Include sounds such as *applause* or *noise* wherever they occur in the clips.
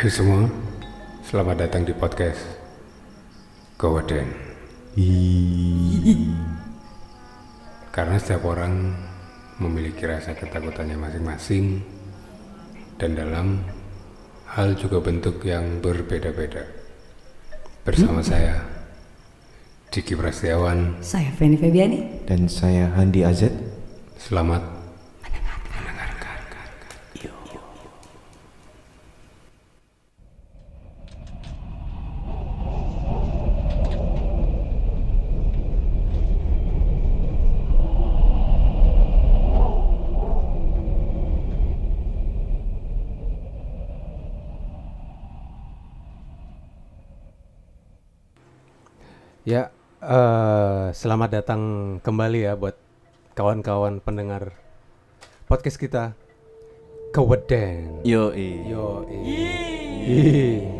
Hai semua, selamat datang di podcast Gowden. Karena setiap orang memiliki rasa ketakutannya masing-masing dan dalam hal juga bentuk yang berbeda-beda. Bersama saya, Diki Prasetyawan, Saya Feni Febiani. Dan saya Handi Azet. selamat Ya, eh, selamat datang kembali ya buat kawan-kawan pendengar podcast kita Keweden. Yo, Yo,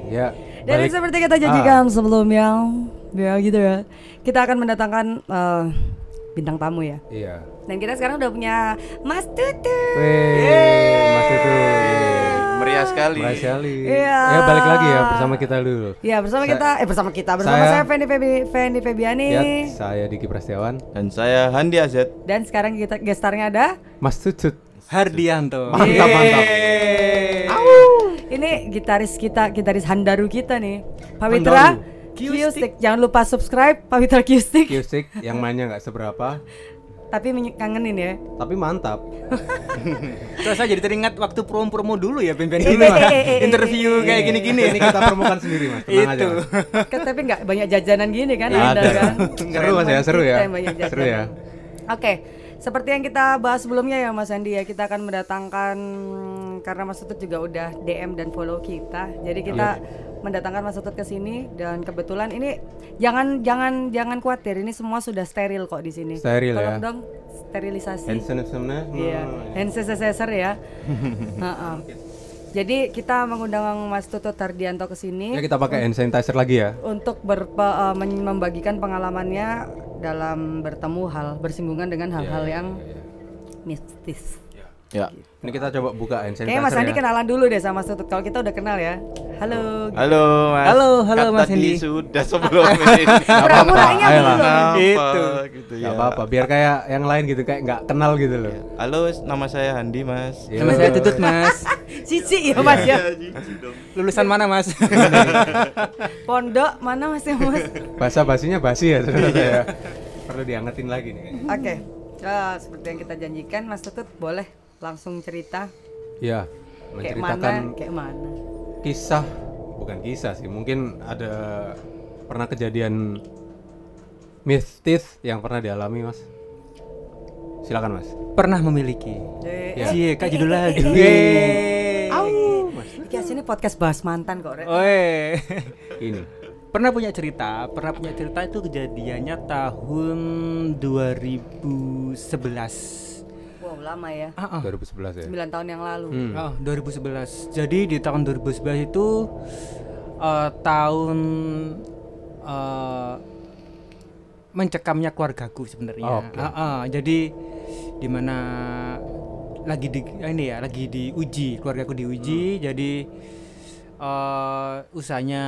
ya. Dan balik- seperti kita janjikan sebelumnya, ya gitu ya. Kita akan mendatangkan eh, bintang tamu ya. Iya. Dan kita sekarang udah punya Mas Tutu. Weh, Mas itu. Meriah sekali. Meriah sekali. Iya. Ya balik lagi ya bersama kita dulu. Ya bersama Saya- kita, eh bersama kita, bersama saya- saya, Feni, Febi, Feni Febiani. Ya, saya Diki Prasetyawan, Dan saya Handi Azet. Dan sekarang kita gestarnya ada Mas Tutut. Hardianto. Mantap, mantap. ini gitaris kita, gitaris Handaru kita nih. Pawitra Q-Stick. Jangan lupa subscribe Pawitra Q-Stick. Music yang mainnya nggak seberapa, Tapi kangenin ya. tapi mantap. *laughs* Terus saya jadi teringat waktu promo-promo dulu ya Ben Ben Eh, ini eh, Mas. eh, Interview kayak gini-gini. Ini kita promokan sendiri mas, tenang Itu. aja. Kan tapi nggak banyak jajanan gini kan Ada. kan. *laughs* Seru mas ya, seru ya. Seru ya. Oke, seperti yang kita bahas sebelumnya ya Mas Andi ya, kita akan mendatangkan karena Mas Tutut juga udah DM dan follow kita. Jadi kita Iya. mendatangkan Mas Tutut ke sini dan kebetulan ini jangan jangan jangan khawatir, ini semua sudah steril kok di sini. Steril Tolong ya. dong sterilisasi. Hand sanitizer, Iya, hand sanitizer ya. *laughs* Heeh. Jadi kita mengundang Mas Tutut Tardianto ke sini Ya kita pakai hand sanitizer lagi ya. untuk berpe- eh, men- membagikan pengalamannya dalam bertemu hal bersinggungan dengan hal-hal Iya, yang mistis. Ya. Ini kita coba buka hand sanitizer Kayaknya Mas Andi ya. kenalan dulu deh sama Mas Tutut. Kalau kita udah kenal ya. Halo. Halo, Mas. Halo, halo, Mas tadi Handi. sudah sebelum *laughs* ini. Pura-puranya Itu. gitu Gak ya. apa-apa, biar kayak yang lain gitu kayak nggak kenal gitu loh. Halo, nama saya Handi, Mas. Iya. Nama saya Tutut Mas. *laughs* Cici ya Mas ya. Lulusan mana Mas? *laughs* Pondok mana Mas ya Mas? Bahasa basinya basi ya ternyata ya. Perlu diangetin lagi nih. Oke. Eh, seperti yang kita janjikan Mas Tutut boleh langsung cerita Iya, kayak menceritakan mana kayak mana. kisah bukan kisah sih, mungkin ada pernah kejadian mistis yang pernah dialami, Mas. Silakan, Mas. Pernah memiliki. Eh, Ya. Cie, Kak judulnya dulu. Iki aslinya podcast bahas mantan kok, Rek. Oi. Ini. Pernah punya cerita, pernah punya cerita itu kejadiannya tahun 2011. Wow, lama ya. Ah, ah. 2011 ya. 9 tahun yang lalu. Hmm. Oh, 2011. Jadi di tahun 2011 itu eh, tahun eh, mencekamnya keluargaku sebenarnya. Oh, oke. Ah, ah. jadi di mana lagi di ini ya, lagi diuji, keluargaku diuji. Hmm. Jadi eh usahanya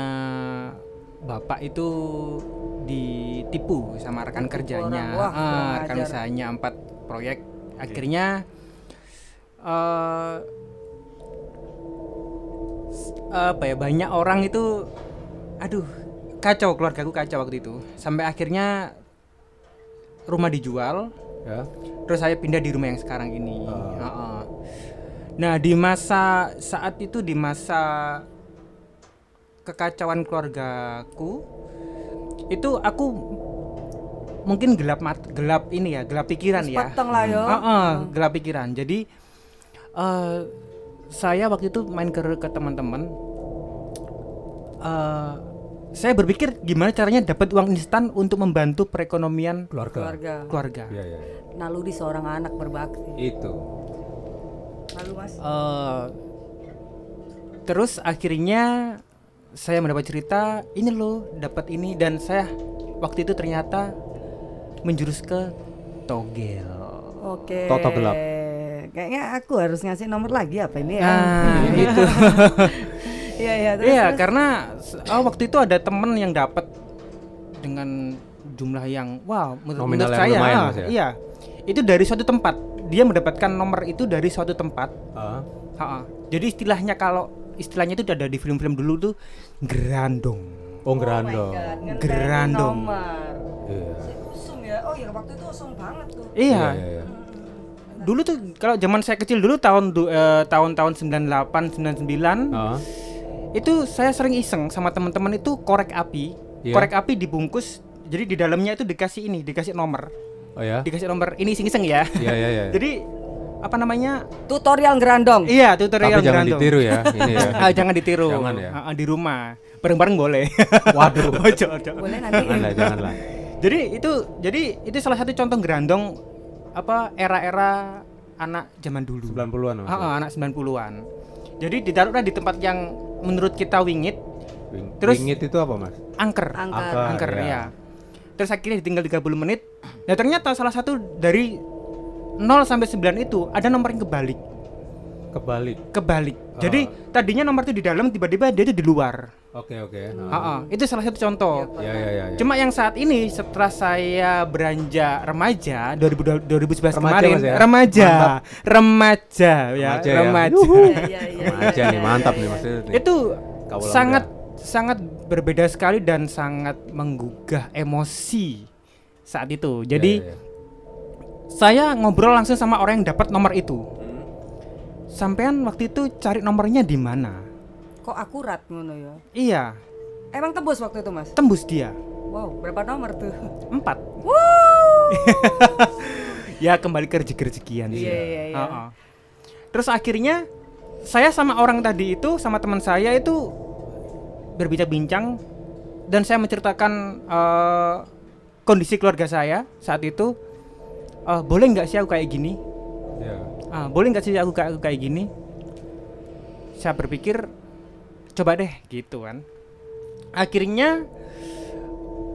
bapak itu ditipu sama rekan Ditipu kerjanya. orang. Wah, Ah, kurang rekan usahanya empat proyek. Akhirnya eh s- apa ya banyak orang itu aduh kacau keluargaku kacau waktu itu sampai akhirnya rumah dijual Ya. terus saya pindah di rumah yang sekarang ini Oh. Heeh. nah di masa saat itu di masa kekacauan keluargaku itu aku mungkin gelap mat gelap ini ya gelap pikiran ya Peteng lah yo. Heeh, gelap pikiran. Jadi eh saya waktu itu main ke ke teman-teman. eh saya berpikir gimana caranya dapat uang instan untuk membantu perekonomian Keluarga. Keluarga. keluarga. Iya, iya. Naluri seorang anak berbakti. Itu. Lalu Mas. Eh, terus akhirnya saya mendapat cerita ini loh dapat ini dan saya waktu itu ternyata menjurus ke togel. Oke. Toto gelap. Kayaknya aku harus ngasih nomor lagi apa ini ya? Nah, *laughs* itu. Iya iya. Iya, karena oh, waktu itu ada temen yang dapat dengan jumlah yang wow menurut, Nominal menurut saya lumayan, ah, ya? iya itu dari suatu tempat dia mendapatkan nomor itu dari suatu tempat Ah, Ha-ha. jadi istilahnya kalau istilahnya itu ada di film-film dulu tuh gerandong oh Oh gerandong. Ngenteni Gerandong. nomor. Iya. Ya. Oh iya waktu itu usum banget tuh. iya Iya, iya. dulu tuh kalau zaman saya kecil dulu tahun du- eh, tahun-tahun 98 99 Ah, itu saya sering iseng sama teman-teman itu korek api Iya. korek api dibungkus jadi di dalamnya itu dikasih ini dikasih nomor oh ya. dikasih nomor ini iseng-iseng ya Iya iya iya. jadi apa namanya Tutorial gerandong. iya tutorial Tapi jangan gerandong. ditiru ya. Ini ya. *laughs* ah, jangan ditiru Jangan ya. Ah, ah, di rumah bareng-bareng boleh Waduh. *laughs* ojo ojo Boleh nanti. Janganlah, janganlah. Jadi itu jadi itu salah satu contoh gerandong apa era-era anak zaman dulu 90-an Mas. Ah, ah, anak 90-an jadi ditaruhlah di tempat yang menurut kita wingit Wing- Terus- Wingit itu apa, Mas? angker Angker. Angker. angker ya. ya. Terus akhirnya ditinggal 30 menit. Nah, ternyata salah satu dari 0 sampai 9 itu ada nomor yang kebalik. Kebalik. Kebalik. Jadi tadinya nomor itu di dalam tiba-tiba dia itu di luar. Oke oke. Ah, ah. Itu salah satu contoh. Ya ya ya. ya. Cuma yang saat ini setelah saya beranjak remaja 2000 2011 Remaja, kemarin Mas, ya? remaja, remaja ya, Remaja ya. remaja. *laughs* Iya iya iya. Remaja nih, mantap nih Mas. Nih. Itu Kaulah sangat sangat berbeda sekali dan sangat menggugah emosi saat itu. Jadi Ya, ya, ya. saya ngobrol langsung sama orang yang dapat nomor itu. Sampean waktu itu cari nomornya di mana? Kok akurat ngono ya? Iya, Emang tebus waktu itu mas? tembus dia. Wow berapa nomor tuh? Empat. *laughs* ya kembali ke rezeki-rezekian sih. Iya iya iya. Terus akhirnya saya sama orang tadi itu sama teman saya itu berbincang-bincang dan saya menceritakan eh, kondisi keluarga saya saat itu. Eh, boleh nggak sih aku kayak gini? Ya. Ah, boleh nggak sih aku kayak aku kayak gini? Saya berpikir coba deh gitu kan. Akhirnya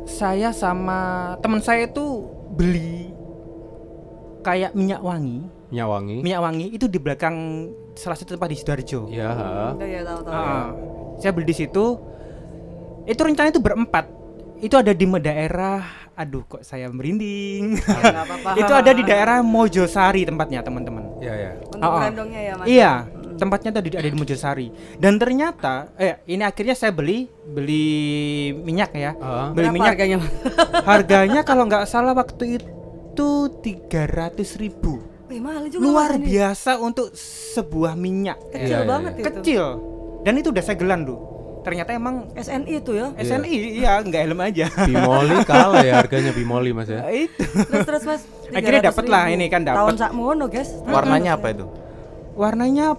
saya sama teman saya itu beli kayak minyak wangi. Minyak wangi. Minyak wangi itu di belakang salah satu tempat di Sidoarjo. Ya. tahu tahu. Saya beli di situ. Itu rencana itu berempat. Itu ada di daerah aduh kok saya merinding. Ya, *laughs* apa-apa. itu ada di daerah Mojosari tempatnya, teman-teman. Ya ya. Untuk Oh, oh. ya mas? Iya, tempatnya tadi ada di Mojosari. Dan ternyata eh ini akhirnya saya beli beli minyak ya. Ah. Beli Berapa minyak harganya *laughs* harganya kalau nggak salah waktu itu 300.000 ribu Wih, mahal juga luar Mas, ini. biasa untuk sebuah minyak Kecil Iya, iya, banget itu. kecil dan itu udah segelan tuh ternyata emang SNI itu ya. Iya. SNI iya nggak helm aja Bimoli *laughs* kalah ya harganya Bimoli Mas ya. itu Terus terus mas. *laughs* Akhirnya dapet lah, 300.000. ini kan dapet. Tahun sakmono guys. Warnanya apa itu? warnanya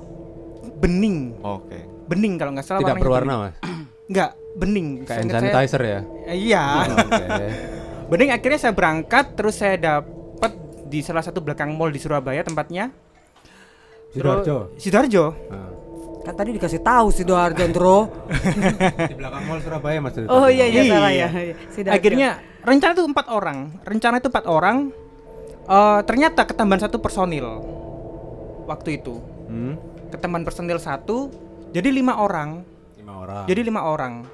bening Oke. bening kalau nggak salah Tidak berwarna bening. Mas. *clears throat* nggak bening Kayak hand Seingat saya- sanitizer ya. Eh, iya Oke. *laughs* bening akhirnya saya berangkat terus saya dapet di salah satu belakang mall di Surabaya tempatnya Sidoarjo. Sidoarjo Ah. Kan tadi dikasih tahu si Doarjo Bro. Di belakang mall Surabaya Mas. Oh iya iya Iya. salah ya. Sidoarjo. akhirnya rencana itu empat orang rencana itu empat orang Eh, ternyata ketambahan satu personil waktu itu Hmm. ketambahan personil satu jadi lima orang Lima orang. jadi lima orang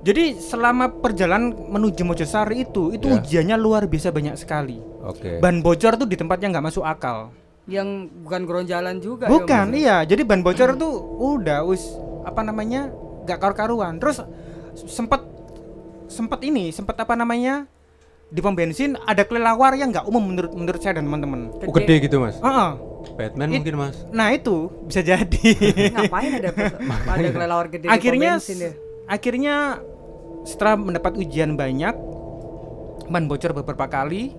jadi selama perjalanan menuju Mojosari itu itu Ya. ujiannya luar biasa banyak sekali Oke. ban bocor tuh di tempatnya nggak masuk akal yang bukan geronjalan juga bukan ya, iya jadi ban bocor tuh udah us apa namanya nggak karu-karuan terus sempet sempet ini sempet apa namanya di pom bensin ada kelelawar yang nggak umum menurut menurut saya dan teman-teman Oh, gede gitu Mas. Heeh. Batman It- mungkin Mas. nah itu bisa jadi *laughs* Ngapain ada *laughs* ada kelelawar gede akhirnya di pom bensin ya? akhirnya setelah mendapat ujian banyak ban bocor beberapa kali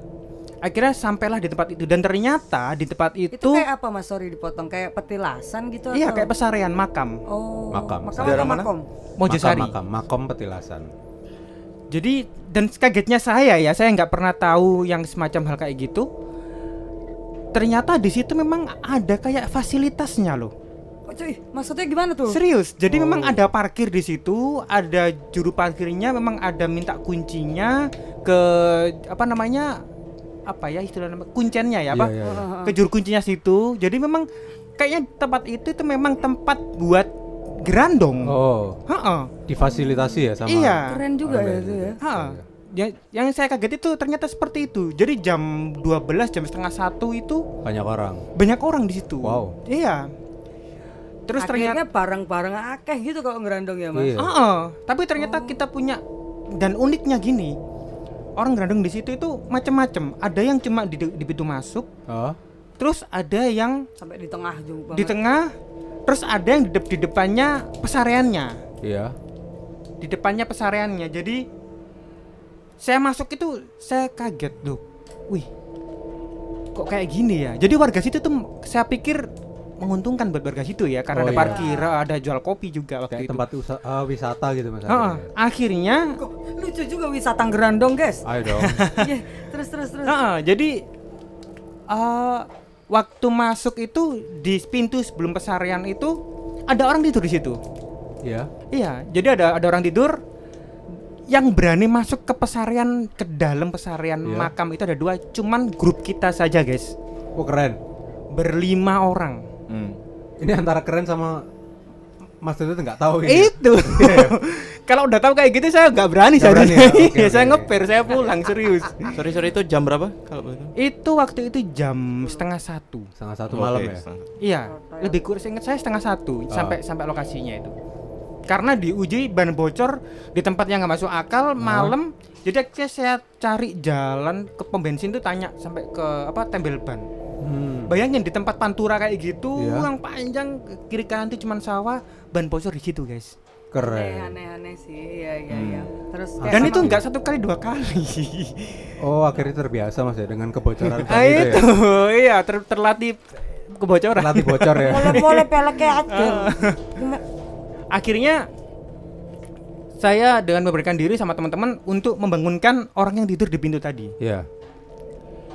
akhirnya sampailah di tempat itu dan ternyata di tempat itu, Itu kayak apa Mas? Sorry dipotong kayak petilasan gitu iya atau? kayak pesarean makam Oh, Makam. Makam Daerah mana? makom? Mojosari Makam, makam, makom petilasan. jadi dan kagetnya saya ya saya nggak pernah tahu yang semacam hal kayak gitu ternyata di situ memang ada kayak fasilitasnya loh Kok cuy? Maksudnya gimana tuh? Serius. Jadi memang Oh. ada parkir di situ, ada juru parkirnya memang ada minta kuncinya ke apa namanya? Apa ya istilah nama kuncennya ya, apa? Iya, iya, iya. Ke juru kuncinya situ. Jadi memang kayaknya tempat itu itu memang tempat buat gerandong. Oh, Heeh. difasilitasi ya sama Iya. Keren juga ya itu ya. Ha, ya- yang saya kaget itu ternyata seperti itu. Jadi jam 12 jam setengah satu itu banyak orang. banyak orang di situ. Wow. Iya. Terus Akhirnya ternyata bareng-bareng akeh gitu kalau ngerandong ya mas. Iya. Heeh, tapi ternyata kita punya dan uniknya gini. Orang gerandong di situ itu macam-macam. Ada yang cuma di, di pintu masuk, Oh, terus ada yang Sampai di tengah juga. di tengah, terus ada yang di, dep- di depannya pesareannya. iya. Di depannya pesareannya. Jadi saya masuk itu saya kaget loh. Wih. Kok kayak gini ya? Jadi warga situ tuh saya pikir menguntungkan buat warga situ ya karena Oh, ada iya. parkir, ada jual kopi juga waktu Kayak itu. tempat usa- eh, wisata gitu mas. Heeh, akhirnya Kok lucu juga wisata ngerandong guys. Ayo dong. *laughs* Iya, terus terus terus. Heeh, jadi eh waktu masuk itu di pintu sebelum pesarian itu ada orang tidur di situ. Iya. Iya, jadi ada ada orang tidur yang berani masuk ke pesarian ke dalam pesarian Iya. makam itu ada dua, cuman grup kita saja guys, Oh keren. berlima orang. Hmm. Ini antara keren sama Mas itu nggak tahu ini. Itu. *laughs* Kalau udah tahu kayak gitu saya nggak berani saya. berani ya? Oke, Iya, *laughs* saya ngeper, saya pulang serius. Sorry sorry itu jam berapa kalau itu waktu itu jam setengah satu. Setengah satu Oke, malam ya. Iya, lebih kurang ingat saya setengah satu Ah. sampai sampai lokasinya itu. Karena diuji ban bocor di tempat yang nggak masuk akal Ah. malam. Jadi akhirnya saya cari jalan ke pom bensin tuh tanya sampai ke apa tembel ban. Hmm. Bayangin di tempat pantura kayak gitu Iya. yang panjang kiri kanan tuh cuman sawah, ban bocor di situ guys. Keren. aneh, aneh sih. Iya, iya, iya. Terus kayak Dan itu nggak satu kali dua kali. Oh akhirnya terbiasa mas ya dengan kebocoran ban *laughs* ah, itu itu ya. iya ter- terlatih kebocoran. Terlatih bocor ya. *laughs* Boleh peleknya aja. akhirnya saya dengan memberikan diri sama teman-teman untuk membangunkan orang yang tidur di pintu tadi. Iya.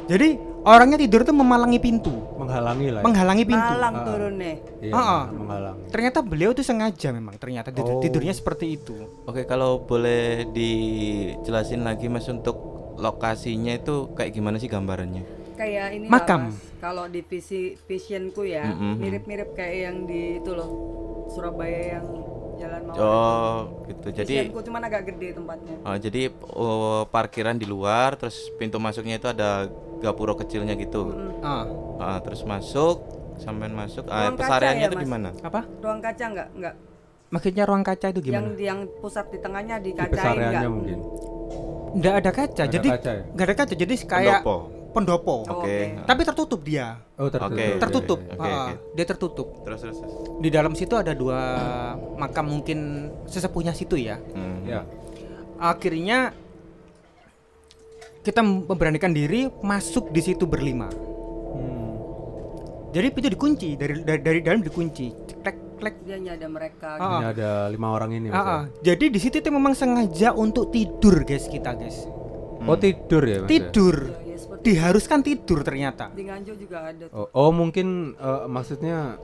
Jadi orangnya tidur tuh memalangi pintu, Menghalangi lah. ya. menghalangi pintu. Malang Ah. turun nih. Iya, Ah, ah. menghalangi. Ternyata beliau tuh sengaja memang ternyata tidur- Oh. tidurnya seperti itu. Oke, kalau boleh dijelasin lagi Mas untuk lokasinya itu kayak gimana sih gambarannya? Kayak ini Makam. Kalau di visi visionku ya, mirip-mirip kayak yang di itu loh. Surabaya yang jalan mau. Oh, gitu. Jadi Visionku cuman agak gede tempatnya. oh, jadi oh, parkiran di luar, terus pintu masuknya itu ada gapuro kecilnya gitu. Mm-mm. Ah, Ah, terus masuk, sampean masuk. Ah, Ruang kaca pesariannya ya, itu Mas? di mana? apa? Ruang kaca enggak? Enggak. Maksudnya ruang kaca itu Yang gimana? di yang pusat di tengahnya Di dikacain pesariannya enggak? mungkin. Nggak ada kaca, Nggak ada jadi kaca ya? nggak ada kaca, jadi kayak Pendopo. pendopo. Oh, Oke. oke. Tapi tertutup dia, Oh tertutup. Oke. tertutup. oke, Ah, oke. Dia tertutup. Terus terus. terus. Di dalam situ ada dua makam mungkin sesepuhnya situ ya. Hmm. Ya. akhirnya kita memberanikan diri masuk di situ berlima. Hmm. Jadi pintu dikunci dari dari, dari dalam dikunci. Klek klek. Dia ada mereka. Ah, Ini ada lima orang ini. Ah, ya? ah. Jadi di situ tuh memang sengaja untuk tidur guys kita guys. Oh tidur ya mas? ya? Tidur. Ya, Diharuskan tidur ternyata. di Nganjuk juga ada. Oh, oh mungkin eh, maksudnya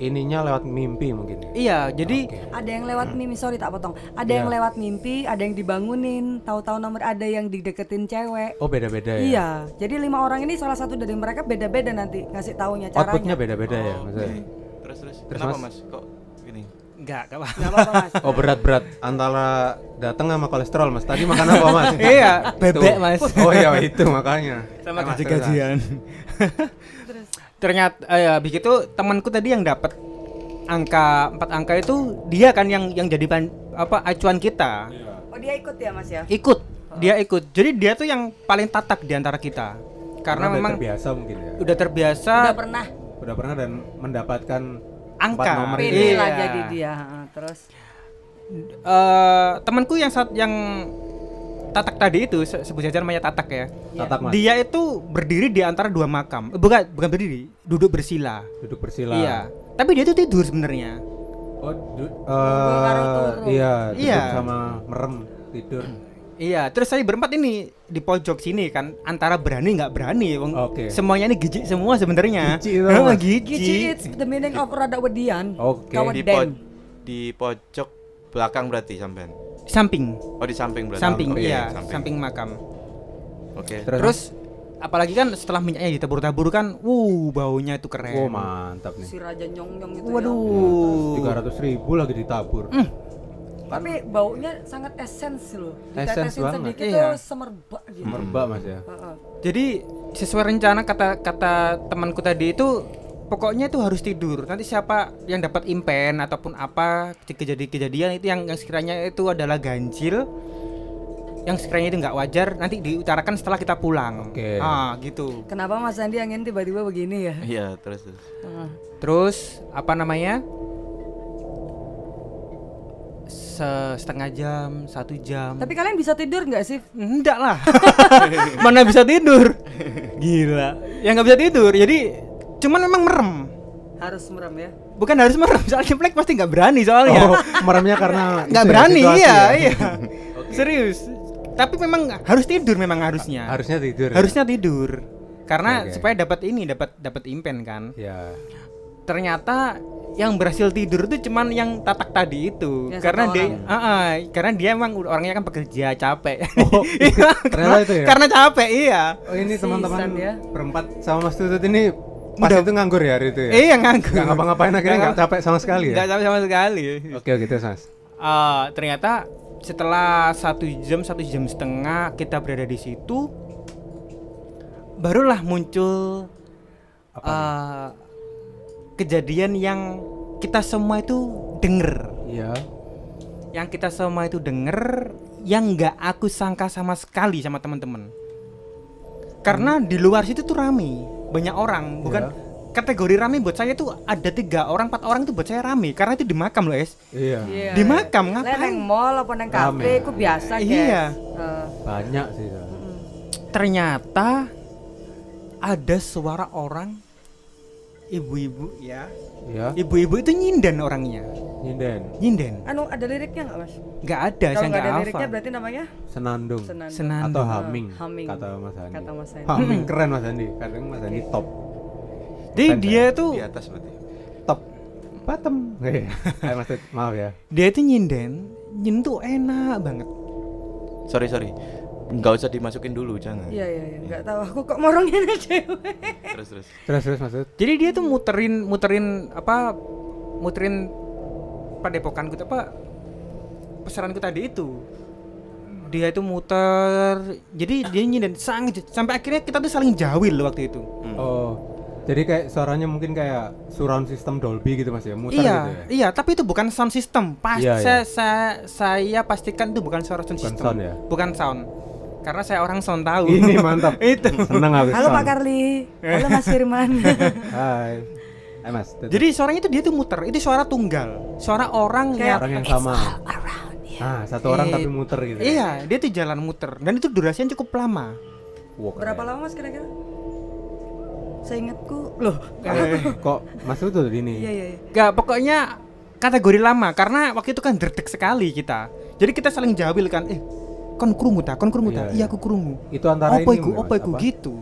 ininya lewat mimpi mungkin ya? Iya, jadi Ada yang lewat mimpi, sorry tak potong. Ada Iya. yang lewat mimpi, ada yang dibangunin, tahu-tahu nomor ada yang dideketin cewek. Oh beda-beda ya? Iya, jadi lima orang ini salah satu dari mereka beda-beda nanti ngasih taunya Outputnya caranya. beda-beda ya mas? ya? Terus terus. Terus, Kenapa Mas? Mas? Kok gini? enggak, enggak apa. Nggak apa-apa mas. Oh berat-berat antara datang sama kolesterol mas. Tadi makan apa mas? *laughs* iya, bebek. Mas. Oh iya itu makanya. Sama gaji-gajian. *laughs* Ternyata eh, habis itu temanku tadi yang dapat angka empat angka itu dia kan yang yang jadi pan- apa acuan kita. Oh dia ikut ya mas ya? Ikut, dia ikut. Jadi dia tuh yang paling tatak di antara kita. Karena udah memang terbiasa mungkin ya. udah terbiasa Udah pernah Udah pernah dan mendapatkan angka. nomor pilih ini. Iya. lah jadi dia. Terus Eh, temanku yang saat yang tatak tadi itu se- sebut saja namanya tatak ya. Tatak mas. Dia itu berdiri di antara dua makam. Eh, Bukan bukan berdiri, duduk bersila. Duduk bersila. Iya. Tapi dia itu tidur sebenarnya. Oh, du- eh turu. iya, duduk Iya. sama merem tidur. Iya, terus saya berempat ini di pojok sini kan antara berani nggak berani. Wong Oke. Semuanya ini gijik semua sebenarnya. Heeh, apa? gijik. Gici it's the meaning of rada wedian. Oke. Kawan Di, po- di pojok belakang berarti sampean. Samping. Oh di samping berarti. Samping, Oke, iya, samping. makam. Oke. Terus, Terus apalagi kan setelah minyaknya ditabur-tabur kan, wuh baunya itu keren. oh mantap nih. Si raja nyong-nyong itu ya. Waduh. Tiga ratus ribu lagi ditabur. Tapi baunya sangat esens loh. Ditetesin banget. sedikit Iya. tuh semerbak gitu. Merbak mas ya. Heeh. Jadi sesuai rencana kata kata temanku tadi itu pokoknya itu harus tidur. Nanti siapa yang dapat impen ataupun apa kejadian-kejadian itu yang, yang sekiranya itu adalah ganjil yang sekiranya itu nggak wajar nanti diutarakan setelah kita pulang. Oke. Ah, gitu. Kenapa Mas Andi angin tiba-tiba begini ya? Iya terus terus. Heeh. Terus apa namanya? Se- setengah jam, satu jam. Tapi kalian bisa tidur nggak sih? Enggak lah. *laughs* Mana bisa tidur? Gila. Ya nggak bisa tidur. Jadi cuman memang merem. Harus merem ya. Bukan harus merem, soalnya Black pasti nggak berani soalnya. Oh, meremnya karena *laughs* Nggak ya, berani, iya, ya? iya. *laughs* Serius. Tapi memang harus tidur memang harusnya. Harusnya tidur. ya? Harusnya tidur. Karena oke. supaya dapat ini, dapat dapat impen kan. Ya. Ternyata yang berhasil tidur itu cuman yang tatak tadi itu. Yang karena dia. Ah, ah, karena dia emang orangnya kan bekerja capek. Oh, *laughs* Iya, ternyata itu ya? Karena capek, iya. Oh ini teman-teman ya. berempat sama Mas Tutut ini pas Udah- itu nganggur ya hari itu ya? Iya nganggur. Nggak ngapa-ngapain akhirnya nggak capek sama sekali ya? Nggak capek sama sekali. Oke oke terus Mas. Ah, ternyata setelah satu jam satu jam setengah kita berada di situ barulah muncul Apa ah, kejadian yang kita semua itu denger Iya. yang kita semua itu denger yang nggak aku sangka sama sekali sama teman-teman karena di luar situ tuh rame banyak orang bukan Iya. kategori rame buat saya tuh ada tiga orang empat orang tuh buat saya rame karena itu di makam loh es Iya. Iya. Di makam, ngapain? neng mall apa neng kafe ku biasa guys. Iya. Heeh. Banyak sih. ya. ternyata ada suara orang ibu-ibu ya Iya. ibu-ibu itu nyinden orangnya Nyinden. nyinden Anu ada liriknya nggak mas? nggak ada Kalau saya nggak ada hafal liriknya berarti namanya Senandung. senandung. Senandung. Atau humming, Humming. kata Mas Andi. Kata Mas Andi. Humming keren Mas Andi. Kadang Mas Andi top. jadi dia tuh Di atas berarti. Top. Bottom. *laughs* Mas Tut, maaf ya. dia itu nyinden nyinden tuh enak banget Sorry sorry. Nggak usah dimasukin dulu jangan. Iya iya iya. Nggak tahu aku kok morongin cewek. Terus terus. Terus terus Mas Tut. jadi dia tuh muterin muterin apa muterin padepokanku tuh apa pesaranku tadi itu dia itu muter jadi dia nyinden sang sampai akhirnya kita tuh saling jawil loh waktu itu Oh. Jadi kayak suaranya mungkin kayak surround system Dolby gitu Mas ya, muter iya, gitu ya. iya, tapi itu bukan sound system. Pas Iya, saya, iya. saya saya pastikan itu bukan suara sound Bukan system. sound ya? Bukan sound. Karena saya orang sound tahu. *laughs* Ini mantap. *laughs* itu. Seneng aku. Halo Pak. Karli. *laughs* Halo Mas Firman. Hai. Hai Mas. Tut. Jadi suaranya itu dia tuh muter. Itu suara tunggal. Suara orang Kayak- yang orang yang sama. Ah, satu orang Eh, tapi muter gitu. Iya, dia tuh jalan muter dan itu durasinya cukup lama. Keren. Berapa lama Mas kira-kira? Seingatku loh. Kok Mas Tutut ini? Iya iya iya. Gak, pokoknya kategori lama karena waktu itu kan derdek sekali kita. Jadi kita saling jawil kan, eh kon krungu ta, kon krungu ta. Iya, Iya, iya. aku krungu. Itu antara Apa ini, iku? Apa iku gitu.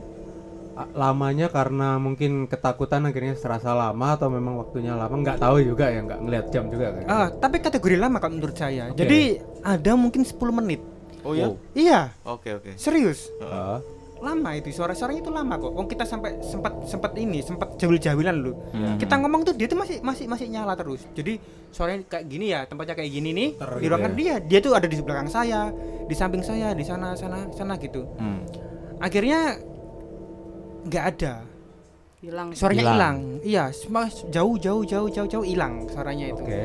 Lamanya karena mungkin ketakutan akhirnya serasa lama atau memang waktunya lama nggak tahu juga ya nggak ngelihat jam juga kan Ah, tapi kategori lama kalau menurut saya. Oke. Jadi ada mungkin 10 menit. Oh ya. Oh. Iya, Oke oke. serius. Ah, lama itu suara-suaranya itu lama kok. Wong kita sampai sempat sempat ini sempat jawil-jawilan lu. Hmm. Kita ngomong tuh dia tuh masih masih masih nyala terus. Jadi suaranya kayak gini ya, tempatnya kayak gini nih. Ter di gitu ruangan ya. dia, dia tuh ada di belakang saya, di samping saya, di sana sana sana gitu. Hmm. Akhirnya nggak ada. Hilang. Suaranya Hilang. Iya, semua jauh jauh jauh jauh jauh hilang suaranya itu. oke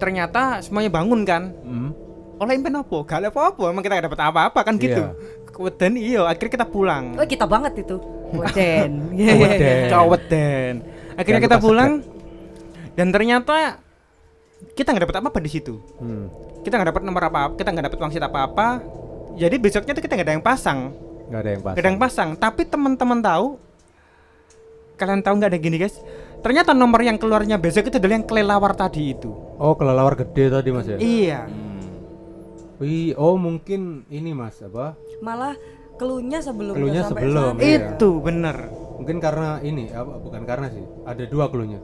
Ternyata semuanya bangun kan. Hmm. Oleh impen apa? Gak ada apa-apa, emang kita gak dapat apa-apa kan gitu. Iya. Kemudian iya, akhirnya kita pulang. Oh kita banget itu. Weden. Iya, *laughs* iya, iya. Weden. Cowet den. Akhirnya kita pulang dan ternyata kita nggak dapat apa-apa di situ. Hmm. Kita nggak dapat nomor apa-apa, kita nggak dapat wangsit apa-apa. Jadi besoknya tuh kita nggak ada yang pasang, nggak ada yang pas nggak ada yang pasang. Tapi teman-teman tahu, kalian tahu nggak ada gini guys? Ternyata nomor yang keluarnya besok itu adalah yang kelelawar tadi itu. oh kelelawar gede tadi mas ya Iya. Hmm. Wih, oh mungkin ini mas apa? Malah keluhnya sebelum Keluhnya sebelum, sana. iya. Itu bener. Mungkin karena ini apa? Bukan karena sih. Ada dua klunya.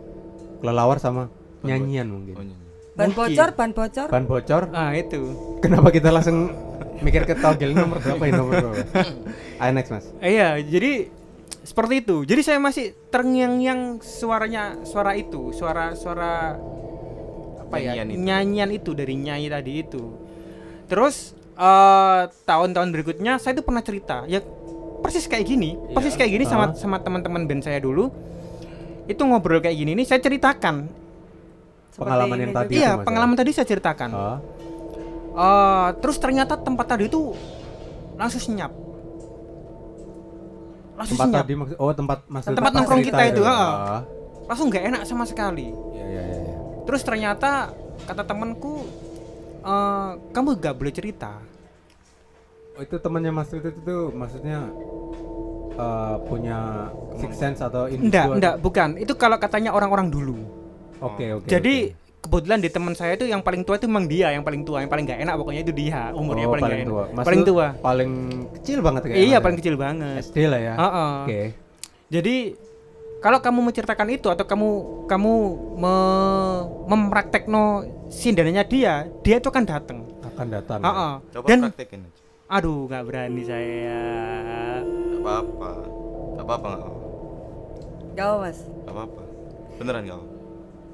Kelelawar sama nyanyian mungkin. Oh, iya. Ban Mungkin. bocor, ban bocor. Ban bocor. Ah itu. Kenapa kita langsung mikir ke togel nomor berapa ini nomor berapa? Ayo next mas. Eh, Iya, jadi seperti itu. Jadi saya masih terngiang-ngiang suaranya suara itu, suara suara apa ya? Nyanyian itu. Nyanyian itu dari nyanyi tadi itu. Terus eh, tahun-tahun berikutnya saya itu pernah cerita, ya persis kayak gini, persis kayak gini sama Ah. sama teman-teman band saya dulu. Itu ngobrol kayak gini nih saya ceritakan. Seperti Pengalaman yang tadi. Iya, ya? pengalaman tadi saya ceritakan. Ah, Eh, terus ternyata tempat tadi itu langsung senyap. Langsung tempat senyap. tadi maksud oh tempat maksud Tempat nongkrong kita itu, ya? Ah, Langsung nggak enak sama sekali. Iya iya iya. iya. Terus ternyata kata temanku eh kamu gak boleh cerita. Oh, itu temannya Mas itu tuh maksudnya eh, punya six sense atau Enggak, enggak, bukan. Itu kalau katanya orang-orang dulu. Oke oke. Jadi kebetulan di teman saya itu yang paling tua itu memang dia yang paling tua, yang paling nggak enak pokoknya itu dia. Umurnya Oh, paling, paling tua. enak. Mas paling tua. Paling kecil banget kayak Iya, ya? paling kecil banget. SD lah ya. Heeh. Oke. Jadi kalau kamu menceritakan itu atau kamu kamu me, mempraktekno sindananya dia, dia itu akan datang. Akan datang. ya? Heeh. Coba Dan praktekin aja. aduh nggak berani saya. Gak apa-apa. Gak apa-apa, gak apa-apa. Gak apa, mas. Gak apa-apa. Beneran gak apa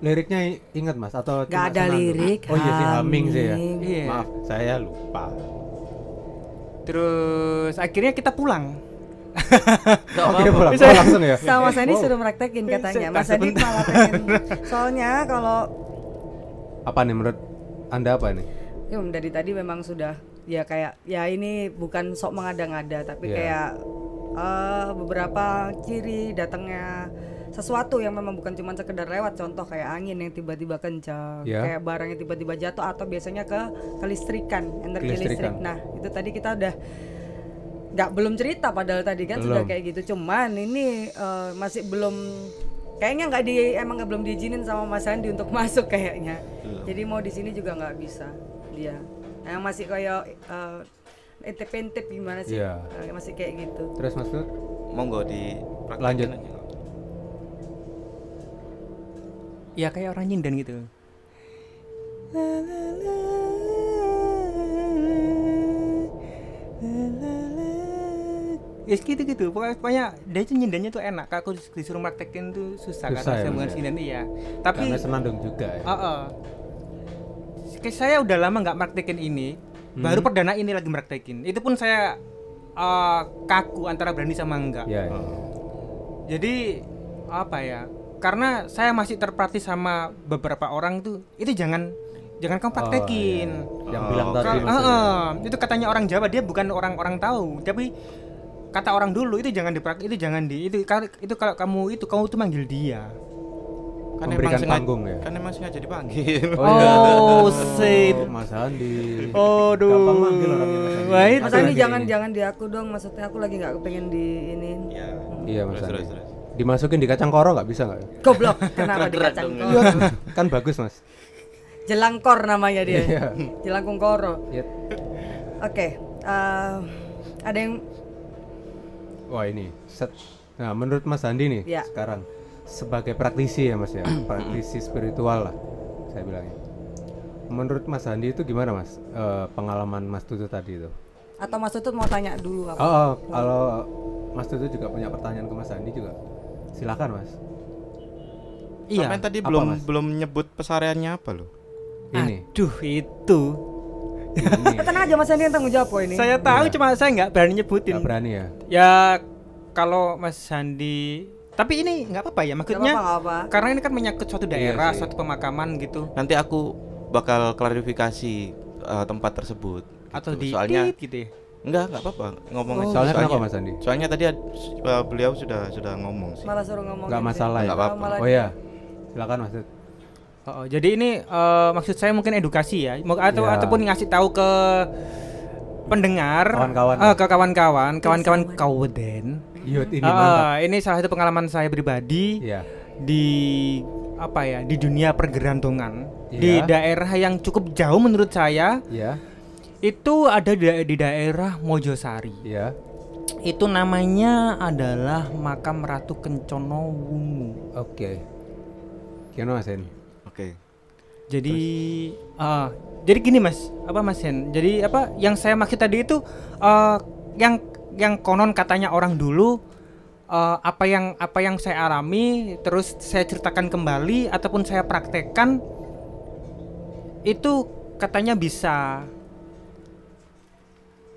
Liriknya ingat Mas atau Gak cuma ada senandung? lirik. Oh iya sih humming sih ya. Iya. Maaf, saya lupa. Terus akhirnya kita pulang. Oh, kita pulang. Bisa. Oh, langsung ya. Sama Mas Andi Oh, suruh praktekin katanya. Mas Andi malah pengen. *laughs* Soalnya kalau Apa nih menurut Anda apa nih? ya dari tadi memang sudah ya kayak ya ini bukan sok mengada-ngada tapi Iya. kayak eh, beberapa ciri datangnya sesuatu yang memang bukan cuma sekedar lewat contoh kayak angin yang tiba-tiba kencang Iya. kayak barang yang tiba-tiba jatuh atau biasanya ke kelistrikan energi Kelistrikan. listrik nah itu tadi kita udah nggak belum cerita padahal tadi kan sudah Belum. kayak gitu cuman ini eh, masih belum kayaknya nggak di emang nggak belum diizinin sama Mas Andi untuk masuk kayaknya jadi mau di sini juga nggak bisa dia yang masih kayak eh, intip-intip gimana sih Iya. Eh, masih kayak gitu Terus Mas Tut? Monggo di Lanjut. aja nggak. Ya kayak orang nyindan gitu. Ya gitu gitu. Pokoknya, pokoknya dia itu nyindannya tuh enak. Kalau aku disuruh praktekin tuh susah, Susah ya, saya Mas, bukan ya? sindan iya. Tapi Karena senandung juga ya. Heeh. Kayak saya udah lama nggak praktekin ini. Baru perdana ini lagi praktekin. Itu pun saya eh, kaku antara berani sama enggak. Iya. iya. Jadi apa ya? Karena saya masih terpraktis sama beberapa orang tuh, itu jangan jangan kamu praktekin. Oh, iya. Yang Oh, bilang tadi maksudnya. Heeh, itu katanya orang Jawa dia bukan orang-orang tahu, tapi kata orang dulu itu jangan dipraktek, itu jangan di itu kal- itu kalau kamu itu kamu tuh manggil dia. Kan Memberikan emang sengaja, panggung ya? Kan emang sengaja dipanggil. Oh, sip. Oh, Mas Andi. Aduh. Gampang manggil orangnya Mas Andi. Mas Andi jangan jangan di aku dong maksudnya aku lagi nggak kepengen di ini Iya. Iya Mas Andi. Dimasukin di kacang koro nggak bisa nggak? goblok kenapa di kacang koro? *laughs* kan bagus Mas. jelangkor namanya dia Iya. jelangkung koro Iya. oke eh, ada yang Wah ini set. Nah menurut Mas Andi nih Iya. sekarang sebagai praktisi ya Mas ya, *clears throat* praktisi spiritual lah saya bilangnya. Menurut Mas Andi itu gimana Mas Eh, pengalaman Mas Tutu tadi itu? atau Mas Tutut mau tanya dulu apa? Oh, oh, kalau Mas Tutu juga punya pertanyaan ke Mas Andi juga, silakan Mas. Iya. Sampai tadi Apa, belum Mas? belum nyebut pesariannya apa loh? Ini, Aduh, itu. Ini Eh, tenang aja Mas Andi yang tanggung jawab kok ini Saya tahu Iya. cuma saya nggak berani nyebutin. nggak berani ya. Ya kalau Mas Sandi tapi ini nggak apa-apa ya maksudnya apa-apa, nggak apa. karena ini kan menyangkut suatu Iya daerah, sih. suatu pemakaman gitu Nanti aku bakal klarifikasi eh, tempat tersebut. atau gitu. di soalnya gitu ya. enggak enggak apa-apa ngomong Oh. aja. Soalnya kenapa Mas Andi? Soalnya tadi ad- eh, beliau sudah sudah ngomong sih. malah suruh ngomong Nggak masalah ya. Nggak apa-apa. Oh ya, silakan Mas. Oh, oh, jadi ini eh, maksud saya mungkin edukasi ya, Mau- atau Ya. ataupun ngasih tahu ke pendengar, Kawan-kawan. eh, ke kawan-kawan, kawan-kawan kauden. Yud ini Eh, mantap. ini salah satu pengalaman saya pribadi Iya. di apa ya di dunia pergerantungan di Iya. daerah yang cukup jauh menurut saya Iya. Itu ada di, di daerah Mojosari. Ya. Itu namanya adalah makam Ratu Kencono Wungu. Oke. Gimana Mas Hen? Oke. Jadi ah, jadi gini Mas, apa Mas Hen? Jadi apa yang saya maksud tadi itu eh, yang yang konon katanya orang dulu eh, apa yang apa yang saya alami terus saya ceritakan kembali ataupun saya praktekkan itu katanya bisa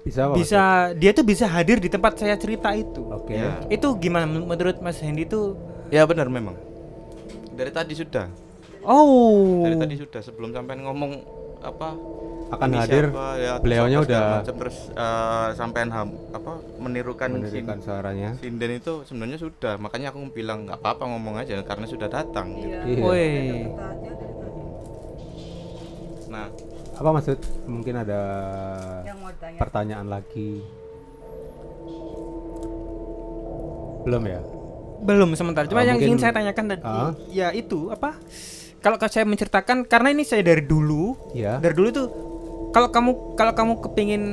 Bisa apa? Bisa dia tuh bisa hadir di tempat saya cerita itu. Oke. Ya. Itu gimana men- menurut Mas Hendy itu? Ya benar memang. Dari tadi sudah. Oh. Dari tadi sudah sebelum sampai ngomong apa Akan ini hadir, siapa, ya, terus beliaunya udah- macam, terus eh, sampean ham, apa menirukan, Mendirikan sin- suaranya. sinden itu sebenarnya sudah makanya aku bilang nggak apa-apa ngomong aja karena sudah datang gitu. Iya. Iya. Woi. nah Apa maksud? Mungkin ada Yang mau ditanya. pertanyaan lagi. Belum ya? Belum sementara. Cuma Ah, yang mungkin- ingin saya tanyakan tadi Ah. ya itu apa? Kalau kalau saya menceritakan karena ini saya dari dulu, Ya. dari dulu tuh kalau kamu kalau kamu kepingin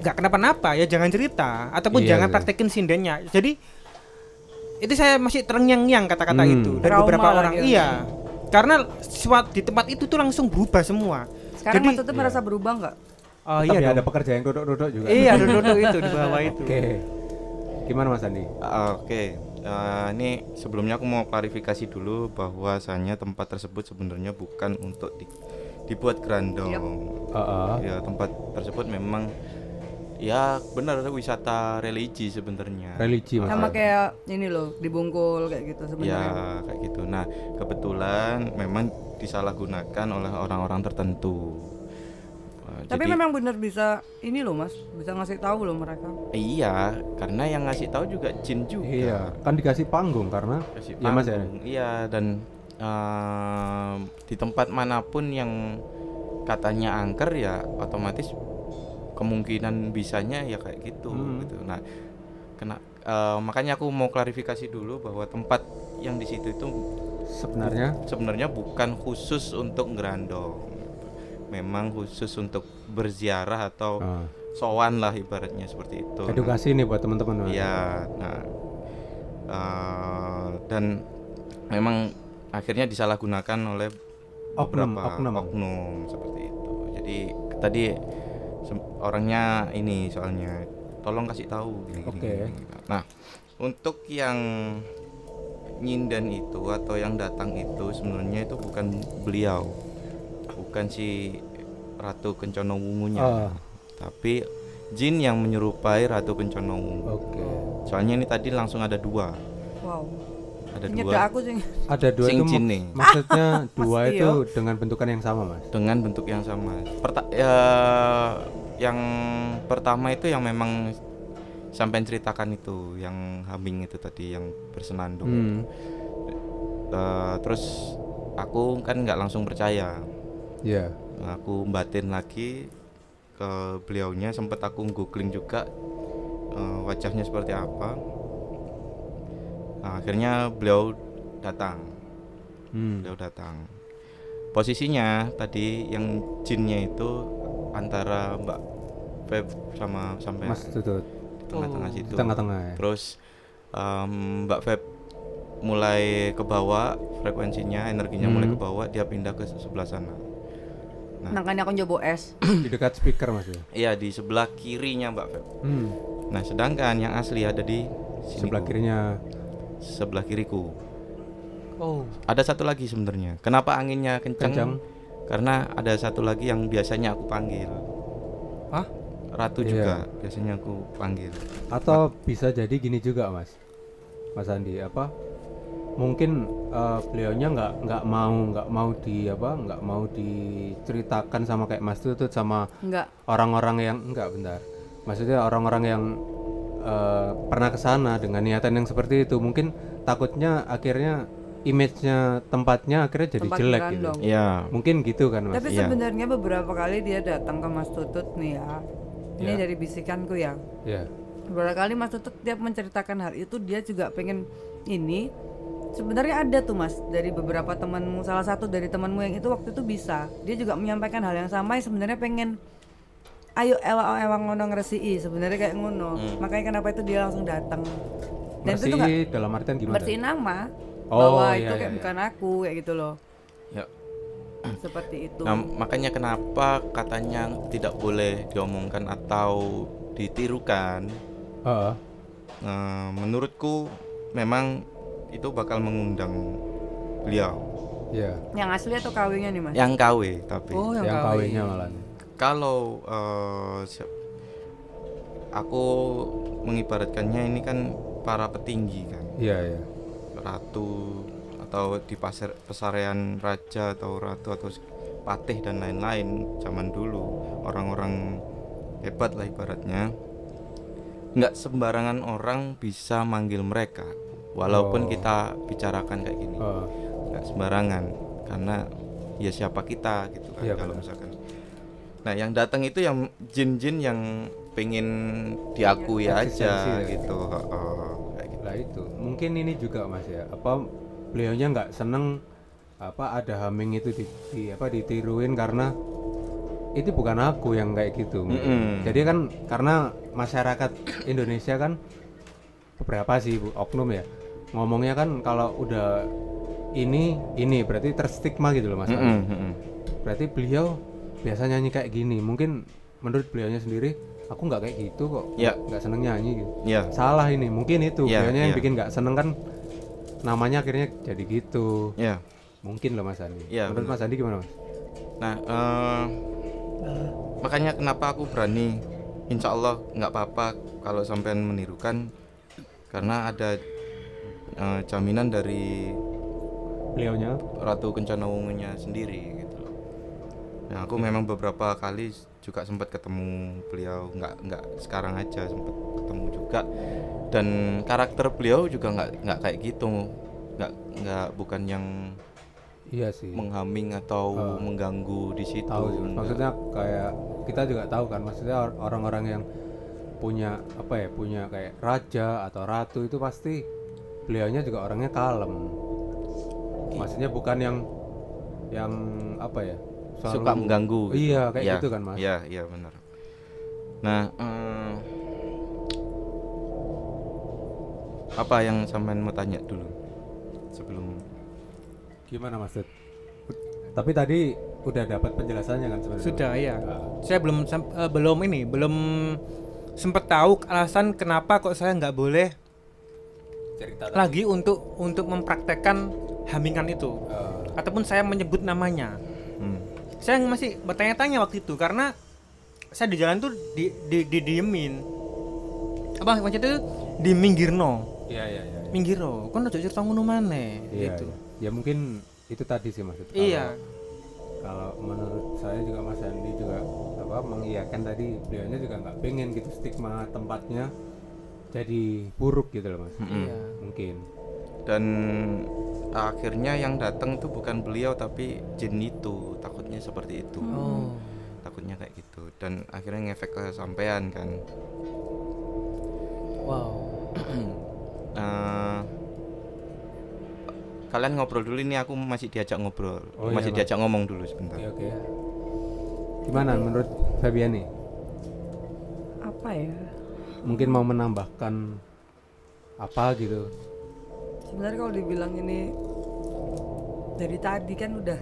nggak kenapa-napa ya jangan cerita ataupun Iya jangan sih. praktekin sindennya. Jadi itu saya masih terengyang-nyang kata-kata Hmm. itu dari Trauma beberapa orang. dia. Iya. Karena suat di tempat itu tuh langsung berubah semua. Sekarang Jadi Mas merasa berubah nggak? oh iya ada dong. pekerja yang duduk-duduk juga. Iya, *laughs* duduk itu di bawah itu. Oke. Gimana Mas Andi? Ah, Oke, Eh, ini sebelumnya aku mau klarifikasi dulu bahwasanya tempat tersebut sebenarnya bukan untuk di- dibuat grandong. Heeh. Ya tempat tersebut memang ya benar wisata religi sebenarnya. Religi. Sama kayak ini loh, dibungkul kayak gitu Ya sebenarnya. kayak gitu. Nah kebetulan memang disalahgunakan oleh orang-orang tertentu. Tapi jadi- memang benar bisa ini loh Mas, bisa ngasih tahu loh mereka. iya, karena yang ngasih tahu juga jin juga. Iya, kan dikasih panggung karena Kasih Iya, Mas, ya? panggung. Iya dan ehm, di tempat mana pun yang katanya angker ya otomatis kemungkinan bisanya ya kayak gitu Hmm. gitu. Nah, kena eh, makanya aku mau klarifikasi dulu bahwa tempat yang di situ itu sebenarnya sebenarnya bukan khusus untuk ngerandong. Memang khusus untuk berziarah atau ah, sowan lah ibaratnya seperti itu. Nah, edukasi nih buat teman-teman. Mas. Iya, nah eh, dan memang akhirnya disalahgunakan oleh Oknum, beberapa oknum. oknum seperti itu. Jadi tadi orangnya ini soalnya tolong kasih tahu gini, gini, Oke. gini, gini. Nah, untuk yang nyinden itu atau yang datang itu sebenarnya itu bukan beliau. Bukan si Ratu Kencono Wungunya. Ah. Tapi jin yang menyerupai Ratu Kencono Wungu. Oke. Soalnya ini tadi langsung ada dua. Wow. Ada Nyeda dua aku sih. Ada dua Sing itu jin nih. maksudnya *laughs* dua Mas itu dengan bentukan yang sama, Mas. dengan bentuk yang sama. Perta ya, yang pertama itu yang memang sampai ceritakan itu, yang humming itu tadi, yang bersenandung. Hmm. Eh, terus aku kan nggak langsung percaya. Iya. Aku batin lagi ke beliaunya, sempat aku googling juga eh, wajahnya seperti apa. Nah, akhirnya beliau datang. Hmm. beliau datang posisinya tadi yang jinnya itu antara Mbak Feb sama sampai Mas Tutut di tengah-tengah Oh. situ tengah-tengah ya. terus em, Mbak Feb mulai ke bawah frekuensinya energinya mulai Hmm. ke bawah dia pindah ke sebelah sana Nah. Makanya aku nyoba es. di dekat speaker, Mas ya. iya di sebelah kirinya Mbak Feb Hmm. nah sedangkan yang asli ada di sini Sebelah kirinya. sebelah kiriku Oh. ada satu lagi sebenarnya kenapa anginnya kencang, Kencang. karena ada satu lagi yang biasanya aku panggil Hah? ratu Iya. juga biasanya aku panggil Atau bisa jadi gini juga, Mas. Mas Andi, apa? Mungkin eh, beliaunya nggak nggak mau nggak mau di apa nggak mau diceritakan sama kayak Mas Tutut sama Enggak. orang-orang yang enggak bentar maksudnya orang-orang yang eh, pernah ke sana dengan niatan yang seperti itu mungkin takutnya akhirnya image-nya tempatnya akhirnya jadi Tempat jelek gitu Iya mungkin gitu kan mas Tapi Iya. sebenarnya beberapa kali dia datang ke Mas Tutut nih ya. Ini Ya. dari bisikanku ya. ya Beberapa kali Mas Tutut tiap menceritakan hal itu dia juga pengen ini. Sebenarnya ada tuh Mas dari beberapa temanmu salah satu dari temanmu yang itu waktu itu bisa. Dia juga menyampaikan hal yang sama yang sebenarnya pengen ayo ewang ewang ngono ngresiki sebenarnya kayak ngono makanya kenapa itu dia langsung datang dan itu tuh nggak Bersih dalam artian gimana? bersihin nama Oh, bahwa iya, itu iya, kayak iya. bukan aku kayak gitu loh Ya. seperti itu Nah, makanya kenapa katanya tidak boleh diomongkan atau ditirukan. Heeh. Nah, menurutku memang itu bakal mengundang beliau Iya. yang asli atau kawinnya nih mas yang KW tapi Oh, yang, Yang KW. kawinnya malah. kalau eh, si- aku mengibaratkannya ini kan para petinggi kan Iya, iya. ratu atau di pasar pesarean raja atau ratu atau patih dan lain-lain zaman dulu orang-orang hebat lah ibaratnya nggak sembarangan orang bisa manggil mereka walaupun Oh. kita bicarakan kayak gini nggak sembarangan karena ya siapa kita gitu kan Iya, kalau benar. misalkan nah yang datang itu yang jin-jin yang pengen diakui aja ya. gitu heeh, kayak gitu. Lah itu. Mungkin ini juga Mas ya. Apa beliaunya nggak seneng apa ada humming itu di, di- apa ditiruin karena itu bukan aku yang kayak gitu. mungkin. Mm-mm. Jadi kan karena masyarakat Indonesia kan beberapa sih Bu, oknum ya ngomongnya kan kalau udah ini ini berarti terstigma gitu loh Mas. Mm-mm, mm-mm. Berarti beliau biasa nyanyi kayak gini. Mungkin menurut beliaunya sendiri aku nggak kayak gitu kok. Ya. Nggak seneng nyanyi gitu ya salah ini mungkin itu Iya, beliaunya yang iya. bikin nggak seneng kan namanya akhirnya jadi gitu ya mungkin loh Mas Andi Iya, menurut benar. Mas Andi gimana Mas Nah, eh, makanya kenapa aku berani, insya Allah nggak apa-apa kalau sampean menirukan, karena ada eh, jaminan dari beliaunya Ratu Kencana Wungunya sendiri gitu. loh. Nah, aku memang beberapa kali juga sempat ketemu beliau, nggak nggak sekarang aja sempat ketemu juga, dan karakter beliau juga nggak nggak kayak gitu, nggak nggak bukan yang iya sih menghaming atau Eh, mengganggu di situ. tahu sih. maksudnya kayak kita juga tahu kan maksudnya or- orang-orang yang punya apa ya punya kayak raja atau ratu itu pasti beliaunya juga orangnya kalem maksudnya bukan yang yang apa ya selalu- suka mengganggu gitu. iya kayak Iya, gitu kan mas Iya, iya benar. Nah, eh, apa yang sampean mau tanya dulu sebelum gimana mas Dut? tapi tadi udah dapat penjelasannya kan sebenarnya Sudah ya. Ah. Saya belum eh, belum ini, belum sempat tahu alasan kenapa kok saya nggak boleh cerita lagi untuk untuk mempraktekkan hamingan itu Eh, ataupun saya menyebut namanya. hmm, Saya masih bertanya-tanya waktu itu karena saya di jalan tuh di di, di diemin. Apa macam itu di minggirno. iya iya iya Minggirno. Kon ojo cerita ngono maneh Iya, gitu. iya. ya mungkin itu tadi sih maksud kalau- Iya. kalau menurut saya juga Mas Andi juga apa mengiyakan tadi beliaunya juga nggak pengen gitu stigma tempatnya jadi buruk gitu loh mas. Iya. mungkin. Dan akhirnya yang datang tuh bukan beliau tapi jin itu. Takutnya seperti itu. Oh. takutnya kayak gitu. Dan akhirnya ngefek ke sampean kan. Wow. *clears throat* Eh, kalian ngobrol dulu ini aku masih diajak ngobrol. Oh, iya, masih Mas. diajak ngomong dulu sebentar. Oke oke. Gimana menurut Fabiani? Apa ya mungkin mau menambahkan apa gitu. Sebenarnya kalau dibilang ini dari tadi kan udah.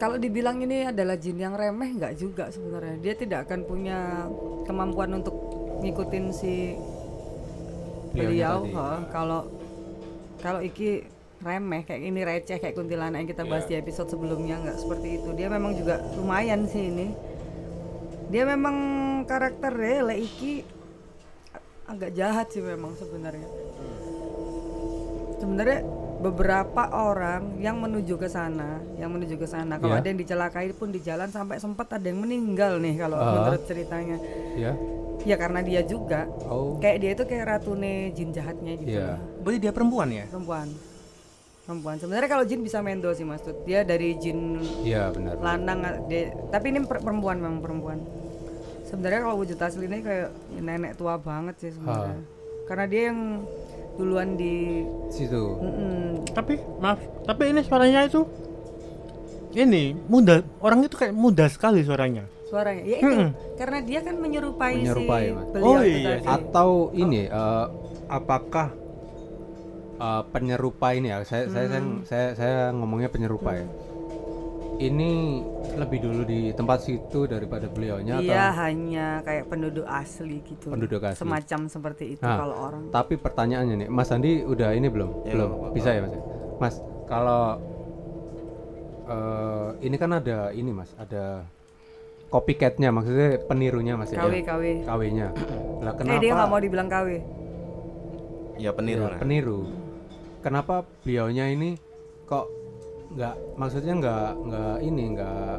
Kalau dibilang ini adalah jin yang remeh nggak juga sebenarnya. Dia tidak akan punya kemampuan untuk ngikutin si beliau kalau kalau iki remeh kayak ini receh kayak kuntilanak yang kita bahas di episode sebelumnya nggak seperti itu. Dia memang juga lumayan sih ini dia memang karakternya le iki a- agak jahat sih memang sebenarnya sebenarnya beberapa orang yang menuju ke sana yang menuju ke sana kalau Iya. ada yang dicelakai pun di jalan sampai sempat ada yang meninggal nih kalau Ah. menurut ceritanya ya ya karena dia juga oh kayak dia itu kayak ratune jin jahatnya gitu Iya. lah. Berarti dia perempuan ya? perempuan perempuan sebenarnya kalau jin bisa mendo sih mas Tut. dia dari jin iya benar lanang dia, tapi ini per- perempuan memang perempuan sebenarnya kalau wujud aslinya kayak nenek tua banget sih sebenarnya karena dia yang duluan di situ Mm-mm. Tapi maaf, tapi ini suaranya itu ini muda orang itu kayak muda sekali suaranya. suaranya. Ya itu, karena dia kan menyerupai, Menyerupai, si Mas. beliau Oh, iya tadi. atau ini eh, apakah eh, penyerupa ini ya saya saya saya, saya saya ngomongnya penyerupa ya ini lebih dulu di tempat situ daripada beliaunya Dia atau hanya kayak penduduk asli gitu. Penduduk asli. Semacam seperti itu Nah, kalau orang. tapi pertanyaannya nih Mas Andi udah ini belum Ya, belum apa-apa. bisa ya Mas ya? Mas kalau eh, ini kan ada ini Mas ada copycatnya maksudnya penirunya Mas ya KW KW. KW-nya lah kenapa Eh dia nggak mau dibilang KW. Ya peniru. Ya, nah. peniru. Kenapa beliaunya ini kok nggak maksudnya nggak nggak ini nggak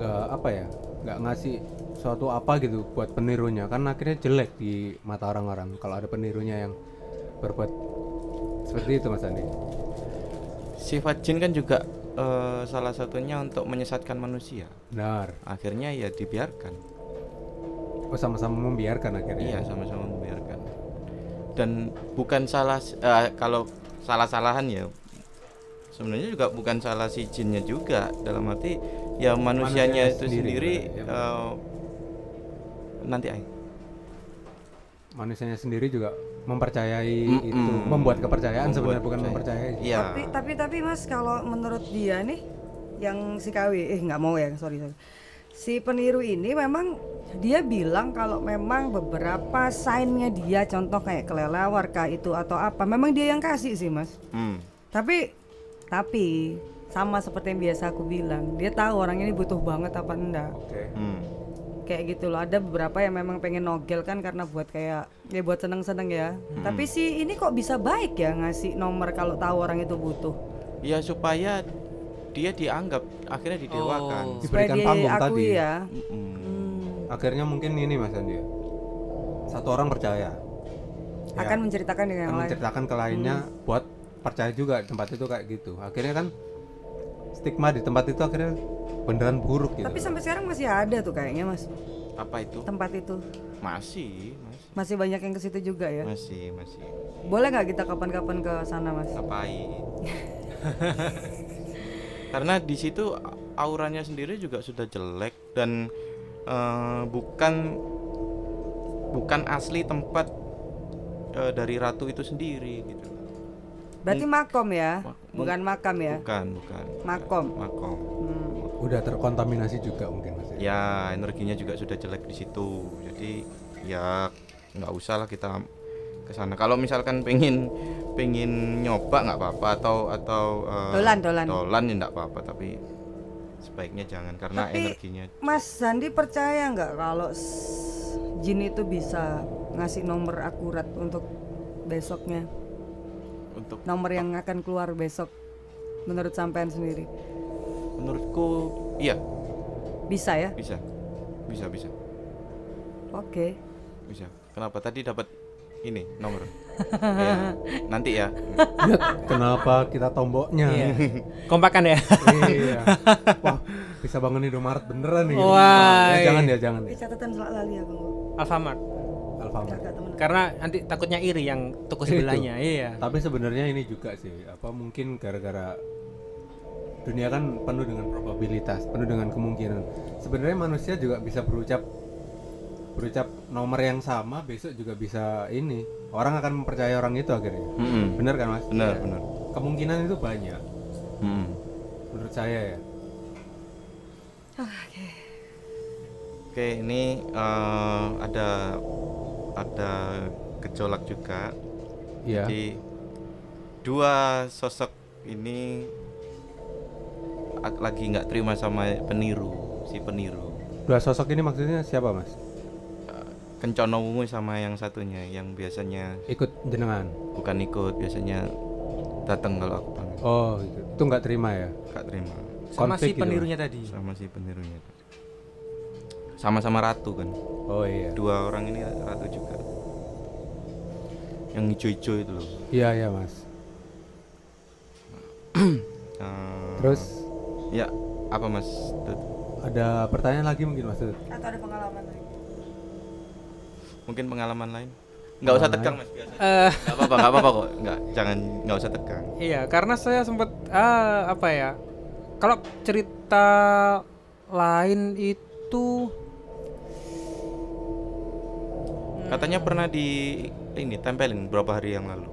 nggak apa ya nggak ngasih suatu apa gitu buat penirunya kan akhirnya jelek di mata orang-orang kalau ada penirunya yang berbuat seperti itu Mas Andi. Sifat jin kan juga eh, salah satunya untuk menyesatkan manusia. Benar. Akhirnya ya dibiarkan. Oh sama-sama membiarkan akhirnya. Iya, sama-sama membiarkan. Dan bukan salah eh, kalau salah-salahan ya sebenarnya juga bukan salah si jinnya juga dalam arti ya manusianya, Manusianya itu sendiri, ya. eh, nanti ay. Manusianya sendiri juga mempercayai Mm-mm. itu, membuat kepercayaan Membuat sebenarnya bukan percaya. mempercayai. Iya. Tapi tapi tapi Mas kalau menurut dia nih yang si KW eh nggak mau ya sorry sorry. Si peniru ini memang dia bilang kalau memang beberapa signnya dia contoh kayak kelelawar kah itu atau apa memang dia yang kasih sih Mas. Hmm. Tapi tapi sama seperti yang biasa aku bilang dia tahu orang ini butuh banget apa enggak Oke. Hmm. kayak gitu loh ada beberapa yang memang pengen nogel kan karena buat kayak ya buat seneng-seneng ya tapi si ini kok bisa baik ya ngasih nomor kalau tahu orang itu butuh Ya supaya dia dianggap akhirnya didewakan. Oh. Diberikan Supaya panggung tadi. ya Mm-mm. Hmm, Akhirnya mungkin ini Mas Andi. ya. Satu orang percaya. Ya. akan menceritakan dengan yang akan lain menceritakan ke lainnya buat percaya juga di tempat itu kayak gitu akhirnya kan stigma di tempat itu akhirnya beneran buruk gitu tapi sampai sekarang masih ada tuh kayaknya mas Apa itu? tempat itu Masih, masih, masih banyak yang ke situ juga ya masih, masih. boleh nggak kita kapan-kapan ke sana mas Ngapain? *laughs* Karena di situ auranya sendiri juga sudah jelek dan eh, bukan bukan asli tempat eh, dari ratu itu sendiri gitu. Berarti makom ya bukan makam ya Bukan, bukan. makom Makom. Hmm. udah terkontaminasi juga mungkin mas ya. Ya, energinya juga sudah jelek di situ. Jadi ya nggak usah lah kita ke sana. Kalau misalkan pengen pengen nyoba nggak apa-apa atau atau eh, Dolan, dolan. dolan ya nggak apa-apa tapi sebaiknya jangan karena Tapi- energinya Mas Sandi percaya nggak kalau jin itu bisa ngasih nomor akurat untuk besoknya untuk nomor yang akan keluar besok menurut sampean sendiri menurutku iya bisa ya bisa bisa bisa oke bisa. Kenapa tadi dapat ini nomor? *laughs* ya, nanti ya. Kenapa kita tomboknya Iya. *laughs* Kompakan ya. iya *laughs* wah bisa bangun Indomaret beneran nih Wah. Ya, jangan ya jangan ya catatan selak lali aku Alfamart. Alfamart Karena nanti takutnya iri yang toko Itu. sebelahnya. Iya. tapi sebenarnya ini juga sih apa mungkin gara-gara dunia kan penuh dengan probabilitas penuh dengan kemungkinan sebenarnya manusia juga bisa berucap berucap nomor yang sama besok juga bisa ini orang akan mempercayai orang itu akhirnya Mm-mm. bener kan mas Benar, benar. kemungkinan itu banyak Mm-mm. menurut saya ya Oke, ini eh, ada ada gejolak juga. iya Jadi dua sosok ini lagi nggak terima sama peniru, si peniru. dua sosok ini maksudnya siapa mas Kencono Wungu sama yang satunya yang biasanya ikut jenengan bukan ikut, biasanya datang kalau aku panggil. oh gitu. itu nggak terima ya Gak terima Sama Konflik si gitu, penirunya tadi. sama si penirunya. Sama-sama ratu kan. oh iya Dua orang ini ratu juga. Yang hijau-hijau itu loh. iya iya mas *clears throat* Eh, terus ya apa Mas? Tut? ada pertanyaan lagi mungkin mas Tut? atau ada pengalaman lagi Mungkin pengalaman lain? Nggak usah tegang Mas biasa. Eh, Nggak apa-apa, nggak apa-apa kok. Nggak, jangan nggak usah tegang. iya, karena saya sempat ah, apa ya? Kalau cerita lain itu Katanya pernah di ini tempelin berapa hari yang lalu.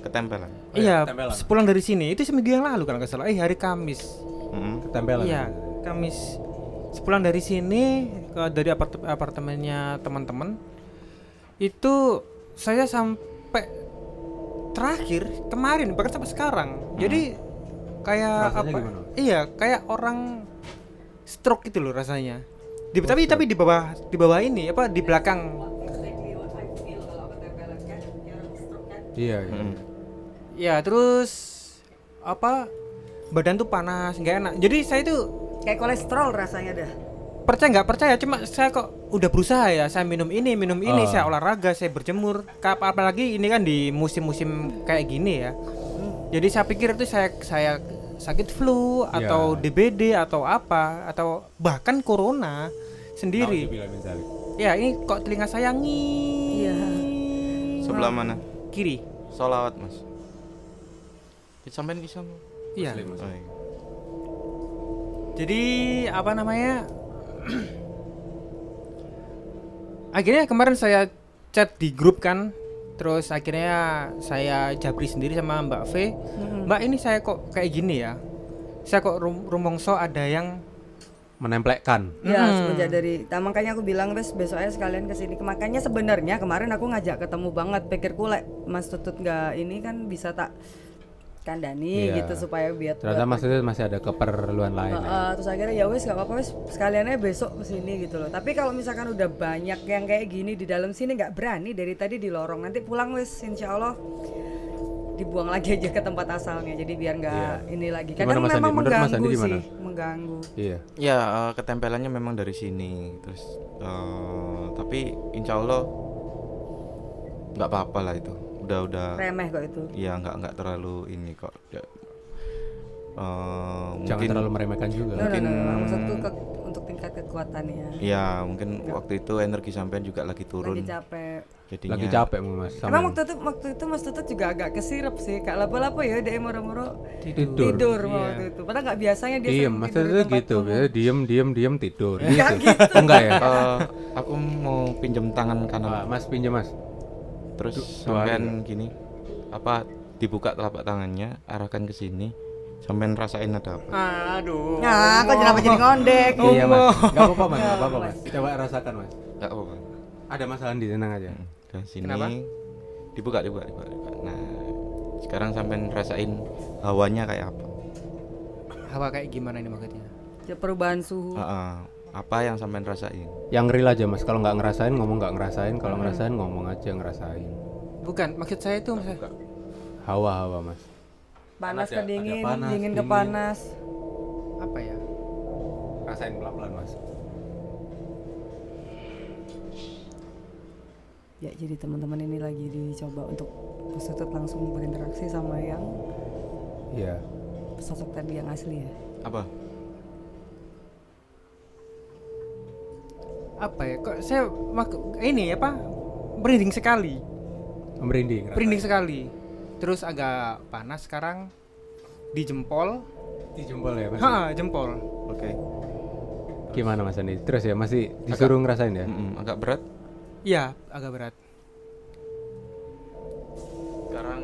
Ketempelan. Oh iya, tempelan. sepulang dari sini itu seminggu yang lalu kalau nggak salah eh hari Kamis Mm-mm. Ketempelan. iya Kamis sepulang dari sini ke dari apart- apartemennya teman-teman itu saya sampai terakhir kemarin bahkan sampai sekarang jadi kayak Rasanya apa gimana? iya kayak orang stroke gitu loh rasanya di, tapi tapi di bawah di bawah ini apa di belakang Iya, iya. Mm-mm. ya terus apa badan tuh panas nggak enak jadi saya tuh Kayak kolesterol rasanya dah. percaya nggak percaya cuma saya kok udah berusaha ya saya minum ini minum ini Oh. saya olahraga saya berjemur Kap- apalagi ini kan di musim-musim kayak gini ya jadi saya pikir itu saya saya sakit flu atau DBD atau apa atau bahkan corona sendiri ya ini kok telinga saya ngii Iya. Sebelah mana? Kiri Solawat mas. Sampai di sana. iya Oh, iya. Jadi apa namanya? akhirnya kemarin saya chat di grup kan, terus akhirnya saya jabri sendiri sama Mbak V. Mbak ini saya kok kayak gini ya? Saya kok rum rumongso ada yang Menempelkan. Ya, Hmm. semenjak dari nah, makanya aku bilang wes besok aja sekalian ke sini. Makanya sebenarnya kemarin aku ngajak ketemu banget pikirku lek Mas Tutut nggak ini kan bisa tak kandani Iya. gitu supaya biar Ternyata Mas itu masih ada keperluan lain. ya. Uh, terus akhirnya ya wes gak apa-apa wes sekaliannya besok ke sini gitu loh tapi kalau misalkan udah banyak yang kayak gini di dalam sini nggak berani dari tadi di lorong nanti pulang wes insya Allah dibuang lagi aja ke tempat asalnya jadi biar nggak ini lagi kadang Andi? memang Mas mengganggu sih mengganggu Iya. Ya eh, ketempelannya memang dari sini. Terus eh, tapi insya Allah nggak apa-apa lah itu. Udah udah. remeh kok itu Ya nggak nggak terlalu ini kok. Ya, eh, Jangan mungkin terlalu meremehkan juga. no, no, mungkin- no, no. maksudku ke- untuk tingkat kekuatannya ya mungkin waktu itu energi sampean juga lagi turun. lagi capek Jadinya Lagi capek Mas. sama- Emang waktu itu waktu itu Mas Tutut juga agak kesirep sih, kak lapo-lapo ya dia moro-moro Tidur. tidur Iya. waktu itu. Padahal nggak biasanya dia Diem, Mas tempat gitu. Biasanya diem, diem, diem tidur. Gitu. gitu. Enggak ya? *laughs* Eh, aku mau pinjam tangan kanan. Ah, mas pinjam Mas. Terus sampean gini apa dibuka telapak tangannya, arahkan ke sini, sampean rasain ada apa? aduh. Nah, kok kenapa jadi ngondek? Iya Mas. Enggak apa-apa Mas. Enggak apa-apa Mas. Coba rasakan Mas. Enggak apa-apa. Ada Mas Andi tenang aja. Ke sini. Kenapa? Dibuka, dibuka, dibuka, dibuka. Nah, sekarang sampean rasain hawanya kayak apa? Hawa kayak gimana ini maksudnya? Ya, perubahan suhu. Ah. apa yang sampean rasain? Yang real aja Mas. Kalau nggak ngerasain ngomong nggak ngerasain. Kalau ngerasain ngomong aja ngerasain. Bukan, maksud saya itu maksud- Hawa-hawa Mas. Panas Ada- ke dingin, ada panas, dingin ke dingin. panas. apa ya? Rasain pelan-pelan Mas. Ya, jadi teman-teman ini lagi dicoba untuk Tutut langsung berinteraksi sama yang Iya. sosok tadi yang asli ya. Apa? Apa ya? Kok saya mak- ini apa? Merinding sekali. Merinding. Merinding sekali. Terus agak panas sekarang di jempol. Di jempol ya Mas. Ha, jempol. Oke. Gimana Mas Andi? Terus ya masih disuruh ngerasain ya? Mm-mm, agak berat. Iya, agak berat. Sekarang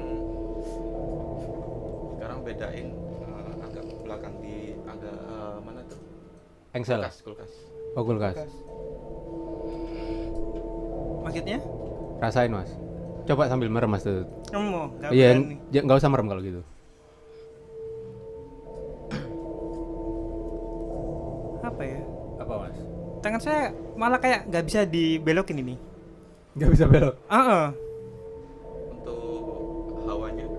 sekarang bedain eh, agak belakang di agak eh, mana tuh? Engsel. Kulkas, kulkas. Oh kulkas. Maksudnya? Rasain Mas. Coba sambil merem Mas tuh. Kamu enggak Iya, nggak usah merem kalau gitu. Apa ya? Apa Mas? Tangan saya malah kayak nggak bisa dibelokin ini. Nggak bisa belok. Untuk hawanya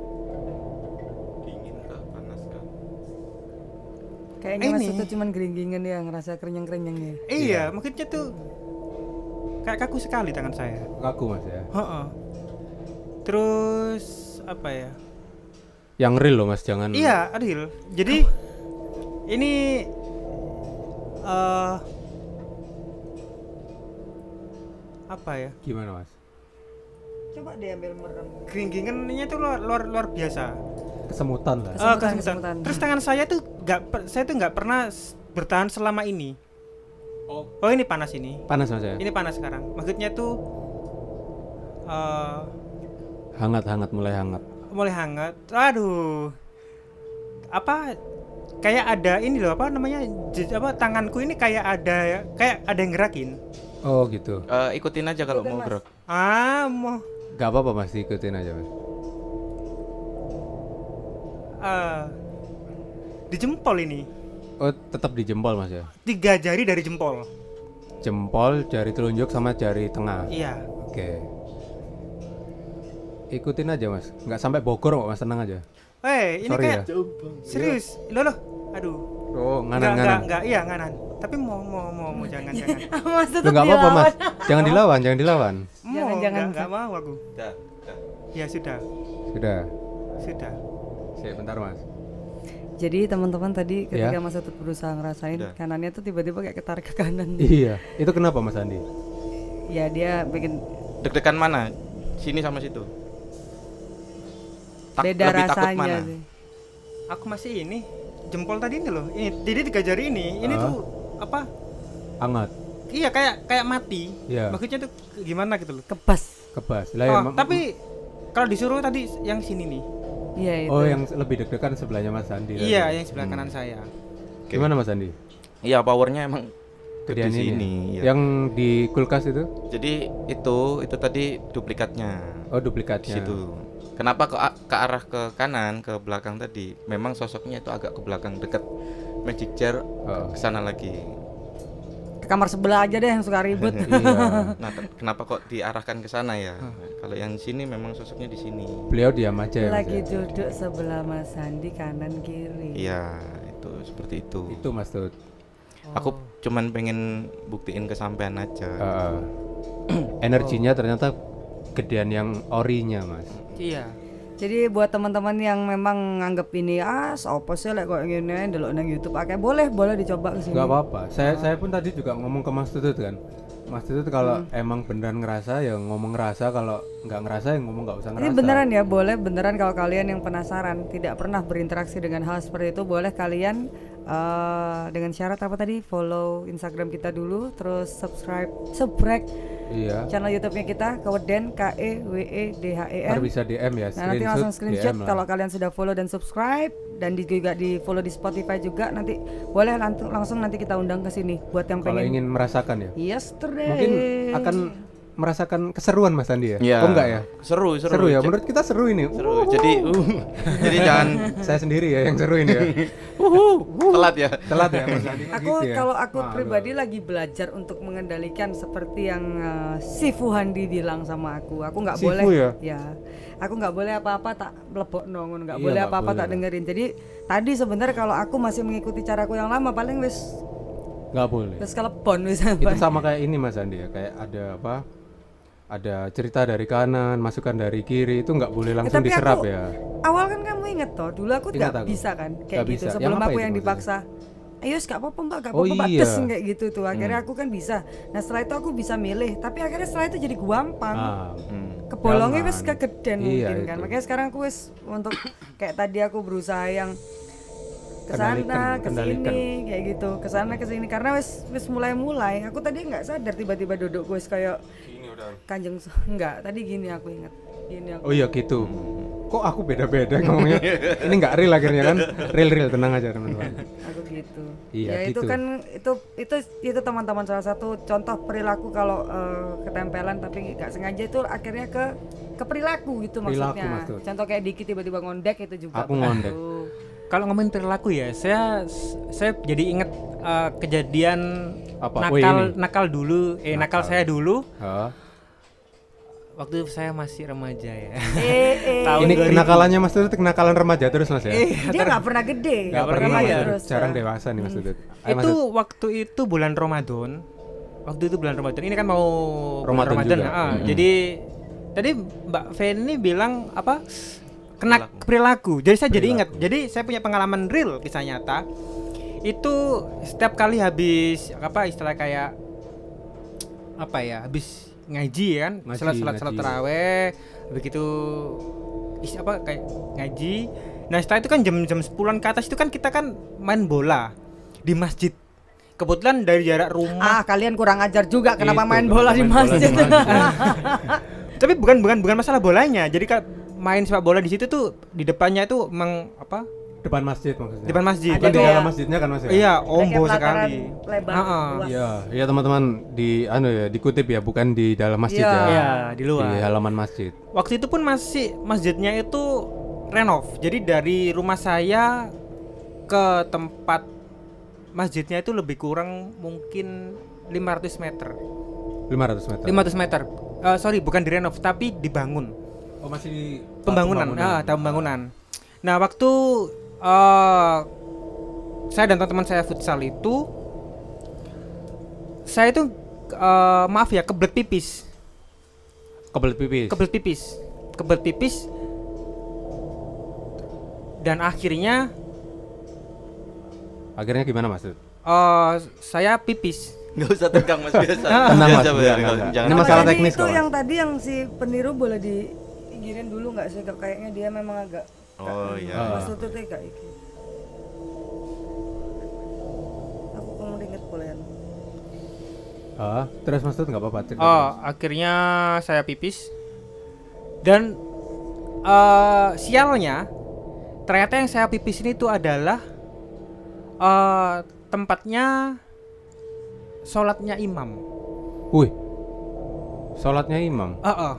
dingin kah, panas kah? Kayaknya Mas Ini. Tutut cuman geringgingan ya, ngerasa kerenyang-kerenyang ya. Iya, maksudnya tuh kayak kaku sekali tangan saya. Kaku Mas ya. Heeh. Terus apa ya? Yang real loh Mas, jangan. Iya, Adil. Jadi ini eh apa ya? Gimana Mas? Coba diambil merem. Geringgingannya tuh luar luar, luar biasa. Kesemutan lah. Eh, Kesemutan, kesemutan. kesemutan. Terus tangan saya tuh nggak saya tuh nggak pernah bertahan selama ini. Oh ini panas ini. Panas mas ya? Ini panas sekarang. Maksudnya tuh eh Hangat-hangat mulai hangat. mulai hangat. Aduh. Apa kayak ada ini loh apa namanya apa tanganku ini kayak ada kayak ada yang gerakin. Oh gitu. Eh, ikutin aja kalau mau Mas. gerak. Ah, mau Gak apa-apa mas, ikutin aja mas. eh, di jempol ini. Oh tetap di jempol mas ya? Tiga jari dari jempol. Jempol, jari telunjuk sama jari tengah. Iya. Oke. Ikutin aja mas, nggak sampai Bogor kok mas tenang aja. Eh, ini Sorry kayak ya. serius. Loh loh. Aduh. Oh Enggak, enggak, nganan-nganan. enggak, iya nganan. Tapi mau mau mau mau jangan jangan. *laughs* Mas tetap nggak apa-apa mas, jangan dilawan, jangan dilawan. Mau, Jangan, jangan. enggak, enggak mau aku. Dah, dah. Ya sudah, Sudah. sudah. Sip, bentar mas. Jadi teman-teman tadi ketika Ya. Mas Tutut berusaha ngerasain Udah. kanannya tuh tiba-tiba kayak ketarik ke kanan. *laughs* Iya, itu kenapa mas Andi? ya dia bikin Deg-degan mana? Sini sama situ. Tak- beda lebih takut mana? sih. Aku masih ini jempol tadi ini loh. Ini jadi tiga jari ini, ini tuh apa? Hangat, Iya kayak kayak mati. Iya. Maksudnya tuh gimana gitu loh. Kebas. kebas. Lah ya, Oh, ma- tapi kalau disuruh tadi yang sini nih. Iya itu. Oh yang lebih deg-degan sebelahnya mas Andi. tadi. Iya, yang sebelah kanan saya. Gimana mas Andi? Iya, powernya emang gede ini. sini. ya? iya. Yang di kulkas itu? Jadi itu itu tadi duplikatnya. Oh di duplikatnya. situ. Kenapa ke, ke arah ke kanan, ke belakang tadi? Memang sosoknya itu agak ke belakang dekat magic chair Oh. ke sana lagi. Ke kamar sebelah aja deh yang suka ribut. *laughs* iya. *laughs* Nah, ken- kenapa kok diarahkan ke sana ya? Kalau yang sini memang sosoknya di sini. Beliau diam aja ya. Lagi ya? duduk sebelah Mas Sandi kanan kiri. Iya, itu seperti itu. Itu mas Tut. Aku cuman pengen buktiin kesampaian aja. Heeh. *clears throat* Energinya ternyata gedean yang orinya mas. Iya. Jadi buat teman-teman yang memang nganggep ini ah apa sih lek kok ngene ndelok nang YouTube akeh boleh boleh dicoba ke sini. Gak apa-apa. Saya saya pun tadi juga ngomong ke Mas Tutut kan. Mas Tutut kalau Hmm. emang beneran ngerasa ya ngomong ngerasa, kalau nggak ngerasa ya ngomong nggak usah ngerasa. Ini beneran ya, boleh beneran kalau kalian yang penasaran tidak pernah berinteraksi dengan hal seperti itu, boleh kalian eh, dengan syarat apa tadi? Follow Instagram kita dulu, terus subscribe, subscribe Iya. channel YouTube-nya kita Keweden K E W E D H E Ntar N. bisa DM ya. Nah nanti langsung screenshot DM lah. kalau kalian sudah follow dan subscribe dan di, juga di follow di Spotify juga nanti boleh langsung langsung nanti kita undang ke sini buat yang kalau pengen ingin merasakan ya. yesterday. Mungkin akan merasakan keseruan Mas Andi ya. Iya. Oh enggak ya? Seru, seru. Seru, ya. Menurut kita seru ini. seru. Jadi uh, jadi jangan *laughs* Saya sendiri ya yang seru ini ya. *laughs* telat ya. Telat ya Mas Andi. *laughs* Aku gitu ya? kalau aku Waduh. pribadi lagi belajar untuk mengendalikan seperti yang eh, si Fuhandi bilang sama aku. Aku nggak Sifu boleh ya? Aku nggak boleh apa-apa tak melebok nongon, nggak Iya, boleh apa-apa tak dengerin. Jadi tadi sebenarnya kalau aku masih mengikuti caraku yang lama paling wis nggak boleh. wis kelepon wis Itu sama kayak ini Mas Andi ya, kayak ada apa? Ada cerita dari kanan, masukan dari kiri itu nggak boleh langsung tapi diserap aku- ya. Awal kan kamu inget toh, dulu aku nggak bisa kan kayak Nggak gitu. bisa. Yang Sebelum apa aku yang maksudnya? dipaksa. Ayo gak apa-apa mbak, gak Oh apa-apa mbak, iya. des kayak gitu tuh. Akhirnya aku kan bisa. Nah setelah itu aku bisa milih, tapi akhirnya setelah itu jadi gampang. Ah, Hmm. kebolongnya wis kegeden Iya, mungkin kan itu. makanya sekarang aku wis untuk *coughs* kayak tadi aku berusaha yang ke sana Kendalikan, ke kendalikan. sini kayak gitu ke sana ke sini karena wis wis mulai mulai aku tadi nggak sadar tiba-tiba duduk wis kayak kanjeng *laughs* enggak tadi gini aku ingat gini aku Oh iya gitu. Kok aku beda-beda ngomongnya? Ini nggak real akhirnya kan? Real-real tenang aja teman-teman. aku gitu Iya, ya itu gitu. kan itu itu itu teman-teman salah satu contoh perilaku kalau eh, ketempelan tapi nggak sengaja itu akhirnya ke ke perilaku gitu Perilaku, maksudnya maksud. contoh kayak Diki tiba-tiba ngondek itu juga Aku ngondek. Kalau ngomongin perilaku ya, saya saya jadi inget eh, kejadian Apa? Oh, nakal ini. nakal dulu, eh nakal, Nakal. saya dulu Hah? Waktu saya masih remaja ya. eh eh *laughs* Tahun Ini 2000. kenakalannya Mas Tutut kenakalan remaja terus Mas ya? dia nggak pernah gede Nggak pernah pernah ya. Mas terus. Jarang eh. dewasa nih Mas Tutut. Ayo, Mas itu Tutut. waktu itu bulan Ramadan. Waktu itu bulan Ramadan. Ini kan mau bulan Ramadan juga. ah. Mm-mm. Jadi tadi Mbak Feni bilang apa? Kena perilaku. Jadi saya jadi ingat. Jadi saya punya pengalaman real kisah nyata. Itu setiap kali habis apa istilah kayak apa ya? Habis ngaji kan, Ngaji, salat salat salat ngaji. taraweh, begitu is apa kayak ngaji. Nah, setelah itu kan jam-jam 10-an ke atas itu kan kita kan main bola di masjid. kebetulan dari jarak rumah Ah, kalian kurang ajar juga kenapa Itu, main kenapa bola di main bola di masjid. *laughs* tapi bukan bukan bukan masalah bolanya jadi kan main sepak bola di situ tuh di depannya itu emang apa Depan masjid maksudnya. depan masjid Ada Bukan di kayak- dalam masjidnya kan Mas ya? iya ombo pelataran sekali Lebar. Ha-ha. luas. Iya, iya teman-teman di anu ya, dikutip ya, bukan di dalam masjid Iya. ya. Iya, di luar. Di halaman masjid. waktu itu pun masih masjidnya itu renov jadi dari rumah saya ke tempat masjidnya itu lebih kurang mungkin 500 meter 500 meter. 500 meter Eh, sorry bukan direnov tapi dibangun Oh, masih di pembangunan ah tahap pembangunan nah waktu eh saya dan teman-teman saya futsal itu saya itu eh, maaf ya kebelet pipis Kebelet pipis. kebelet pipis kebelet pipis dan akhirnya Akhirnya gimana Mas? eh saya pipis Nggak usah tegang mas biasa. *laughs* Tenang, Mas. Biasa, Enggak, biasa. Jangan Ini masalah teknis itu kok, yang tadi yang si peniru boleh diinggirin dulu nggak sih? Kayaknya dia memang agak Oh iya. Mas tututnya kayak iki. Aku mau inget bolehan. Ah, terus Mas Tut nggak apa-apa cerita. Oh, akhirnya saya pipis. Dan eh sialnya ternyata yang saya pipis ini tuh adalah eh tempatnya sholatnya imam. Wih. Sholatnya imam. Eh, eh,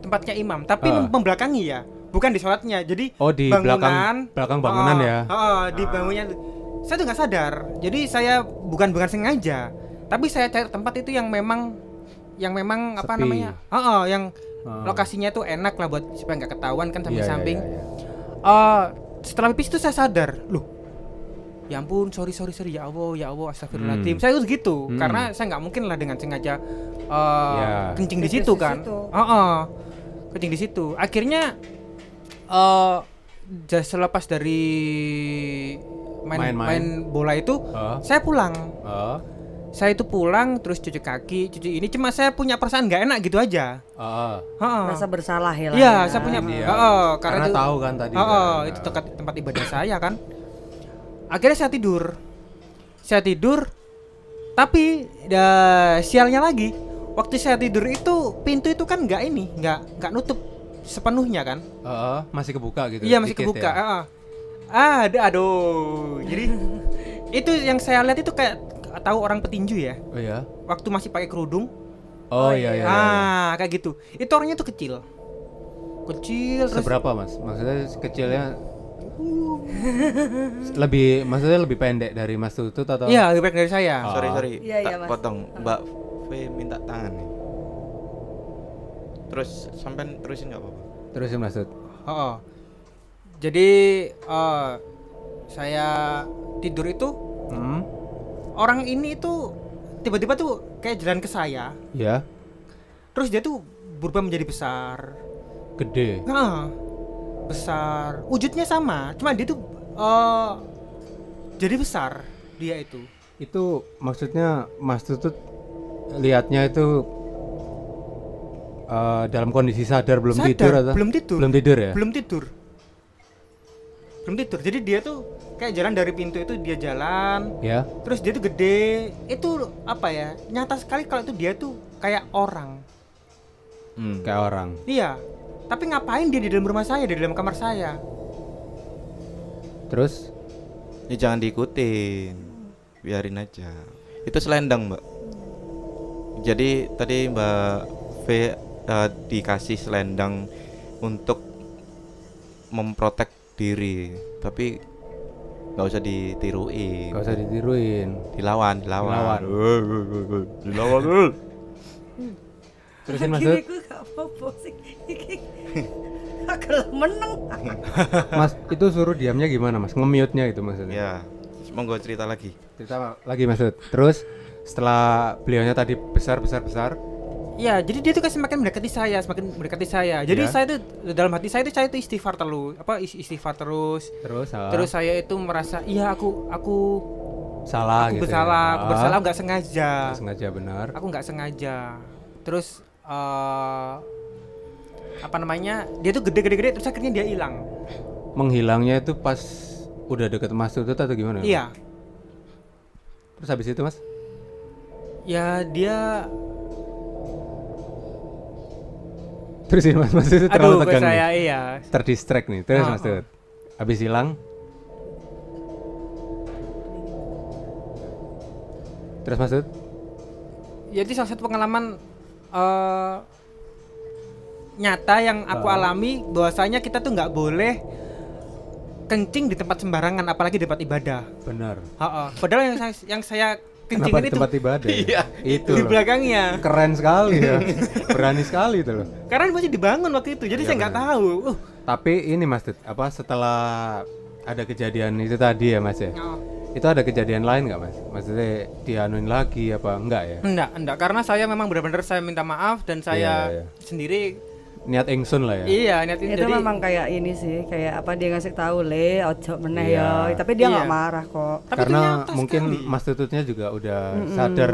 tempatnya imam, tapi mem- membelakangi ya, bukan di sholatnya. Jadi Oh, di belakang- belakang bangunan Eh, ya? eh, eh, di bangunnya. Saya tuh nggak sadar. Jadi saya bukan bukan sengaja, tapi saya cari tempat itu yang memang yang memang apa Sepi. namanya? Eh, eh, yang Ah. lokasinya tuh enak lah buat supaya nggak ketahuan kan Iya, samping-samping. iya, iya. Eh, setelah pipis itu saya sadar, loh, ya ampun, sorry sorry sorry ya Allah ya Allah astagfirullahaladzim. Hmm. Saya tuh gitu Hmm. karena saya nggak mungkin lah dengan sengaja eh, Ya. kencing di situ di kan. situ. Heeh. kencing di situ. Akhirnya eh ja- selepas dari main, Main-main. main bola itu, Ah. saya pulang. Ah, Saya itu pulang terus cuci kaki, cuci ini cuma saya punya perasaan nggak enak gitu aja. ah. Heeh. Rasa bersalah ya. Iya, ya. saya punya. Iya. Heeh, Karena itu- tahu kan tadi Heeh, kan. itu tempat tempat ibadah saya kan. Akhirnya saya tidur. Saya tidur. Tapi ya, sialnya lagi. Waktu saya tidur itu pintu itu kan nggak ini, nggak nggak nutup sepenuhnya kan? Ah, ah, masih kebuka gitu. Iya masih kebuka. ya? heeh. Ah, ada aduh. Jadi *laughs* itu yang saya lihat itu kayak tahu orang petinju ya. Oh iya. Waktu masih pakai kerudung. Oh, iya iya. iya. ah, kayak gitu. Itu orangnya tuh kecil. Kecil terus Seberapa mas? Maksudnya kecilnya lebih maksudnya lebih pendek dari Mas Tutut atau? Iya, lebih baik dari saya. Ah. Sorry sorry. Iya, tak iya, Mas. potong. Mbak V minta tangan nih. Terus sampai terusin nggak apa-apa. Terusin Mas Tut. Oh, Jadi eh, saya tidur itu Hmm. orang ini itu tiba-tiba tuh kayak jalan ke saya, Ya. terus dia tuh berubah menjadi besar. Gede. Nah, besar. Wujudnya sama, cuma dia tuh eh jadi besar dia itu. Itu maksudnya Mas Tutut lihatnya itu eh, dalam kondisi sadar belum Sadar, tidur atau? belum tidur. Belum tidur ya? Belum tidur. Belum tidur. Jadi dia tuh kayak jalan dari pintu itu dia jalan, Ya. terus dia tuh gede. Itu apa ya? Nyata sekali kalau itu dia tuh kayak orang. Hmm. Kayak orang. Iya. Tapi ngapain dia di dalam rumah saya, di dalam kamar saya? Terus Ya jangan diikutin. Biarin aja. Itu selendang, Mbak. Jadi tadi Mbak V eh, dikasih selendang untuk memprotek diri, tapi nggak usah ditiruin. gak usah ditiruin. Dilawan, dilawan. Dilawan. *laughs* dilawan. Terusin Mas. Kalau *laughs* menang. *laughs* Mas itu suruh diamnya gimana Mas? Nge-mute-nya itu maksudnya. ya, monggo cerita lagi. Cerita lagi Mas Tut. Terus setelah beliaunya tadi besar besar besar, Iya, jadi dia tuh kayak semakin mendekati saya, semakin mendekati saya. Jadi Iya. saya tuh dalam hati saya itu saya itu istighfar terus, apa is- istighfar terus. terus ah, Terus saya itu merasa, iya aku aku salah aku gitu. bersalah, ya. aku Ah, bersalah nggak sengaja. nggak sengaja benar. Aku nggak sengaja. Terus eh apa namanya? Dia tuh gede-gede-gede terus akhirnya dia hilang. Menghilangnya itu pas udah deket Mas Tutut atau gimana? Iya. Terus habis itu mas? Ya dia Terus ini mas, mas itu aduh terlalu ke tegang saya nih. iya. Terdistract nih. Terus Oh, mas oh. Tut. Habis hilang. Terus mas Tut. Itu salah satu pengalaman eh nyata yang aku Ah. alami bahwasanya kita tuh nggak boleh kencing di tempat sembarangan apalagi di tempat ibadah. Benar. Padahal yang saya yang saya Kenapa itu tempat ibadah? Iya. Itu di loh. belakangnya. Keren sekali ya. *laughs* Berani sekali itu loh. Karena masih dibangun waktu itu, jadi Iya, saya nggak tahu. Uh, Tapi ini Mas apa setelah ada kejadian itu tadi ya Mas ya? oh. Itu ada kejadian lain nggak Mas? Maksudnya dianuin lagi apa enggak ya? Enggak, enggak karena saya memang benar-benar saya minta maaf dan saya Iya, iya. sendiri Niat ingsun lah ya. iya niatin itu jadi memang kayak ini sih kayak apa dia ngasih tahu le ojo meneh Iya. ya tapi dia nggak Iya. marah kok Tapi Karena mungkin sekali. Mas Tututnya juga udah sadar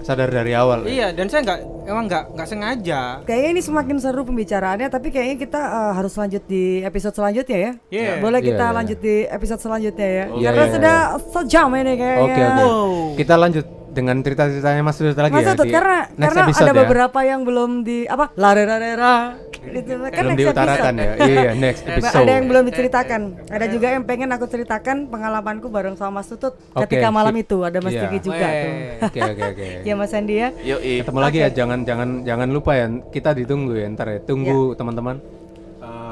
sadar dari awal. ya? Iya, dan saya nggak emang nggak nggak sengaja. kayaknya ini semakin seru pembicaraannya tapi kayaknya kita eh, harus lanjut di episode selanjutnya ya Iya. boleh kita Iya, iya. lanjut di episode selanjutnya ya Iya, karena iya, sudah sejam ini kayaknya Oke oke. Wow. Kita lanjut dengan cerita-ceritanya Mas Tutut lagi Mas ya. Tutut, di karena next karena episode ada ya. beberapa yang belum di apa larerera gitu kan belum next diutarakan episode. ya. Iya, next episode. Ada yang belum diceritakan. Ada juga yang pengen aku ceritakan pengalamanku bareng sama Mas Tutut Oke, ketika malam itu. Ada Mas Iya. Kiki juga tuh. Weh. Oke oke oke. *laughs* Ya Mas Andi ya. Yoi. Ketemu lagi ya, jangan jangan jangan lupa ya. Kita ditunggu ya ntar ya. Tunggu teman-teman.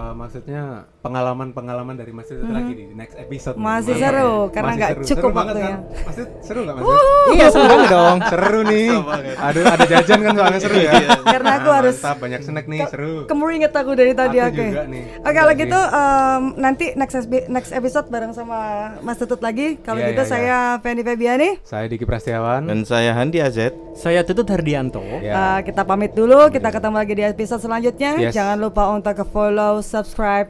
Eh, maksudnya pengalaman-pengalaman dari Mas Tutut lagi di next episode. nih. Hmm. Masih Mantap seru, ya. karena nggak cukup Seru banget waktunya. kan? Seru nggak Mas? Iya, seru banget *laughs* dong. seru nih. Aduh, ada jajan kan soalnya seru ya. Karena aku Nah, harus mantap, banyak snack nih, seru. Kemeringet aku dari tadi Aku oke. juga nih. Oke kalau Oke. gitu em, nanti next next episode bareng sama Mas Tutut lagi. Kalau Iya, gitu iya, saya Fendi Febiani. Saya Diki Prastiawan. Dan saya Handi AZ. Saya Tutut Hardianto. Ya. Eh, kita pamit dulu. Kita ketemu lagi di episode selanjutnya. Yes. Jangan lupa untuk ke follow, subscribe,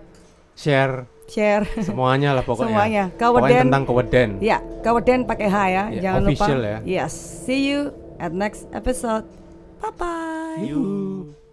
share share. semuanya lah pokoknya. Semuanya. Pokoknya Kaweden. tentang keweden. Ya, Kaweden pakai H ya. Ya, Jangan official lupa. ya. Yes. See you at next episode. Bye bye. You.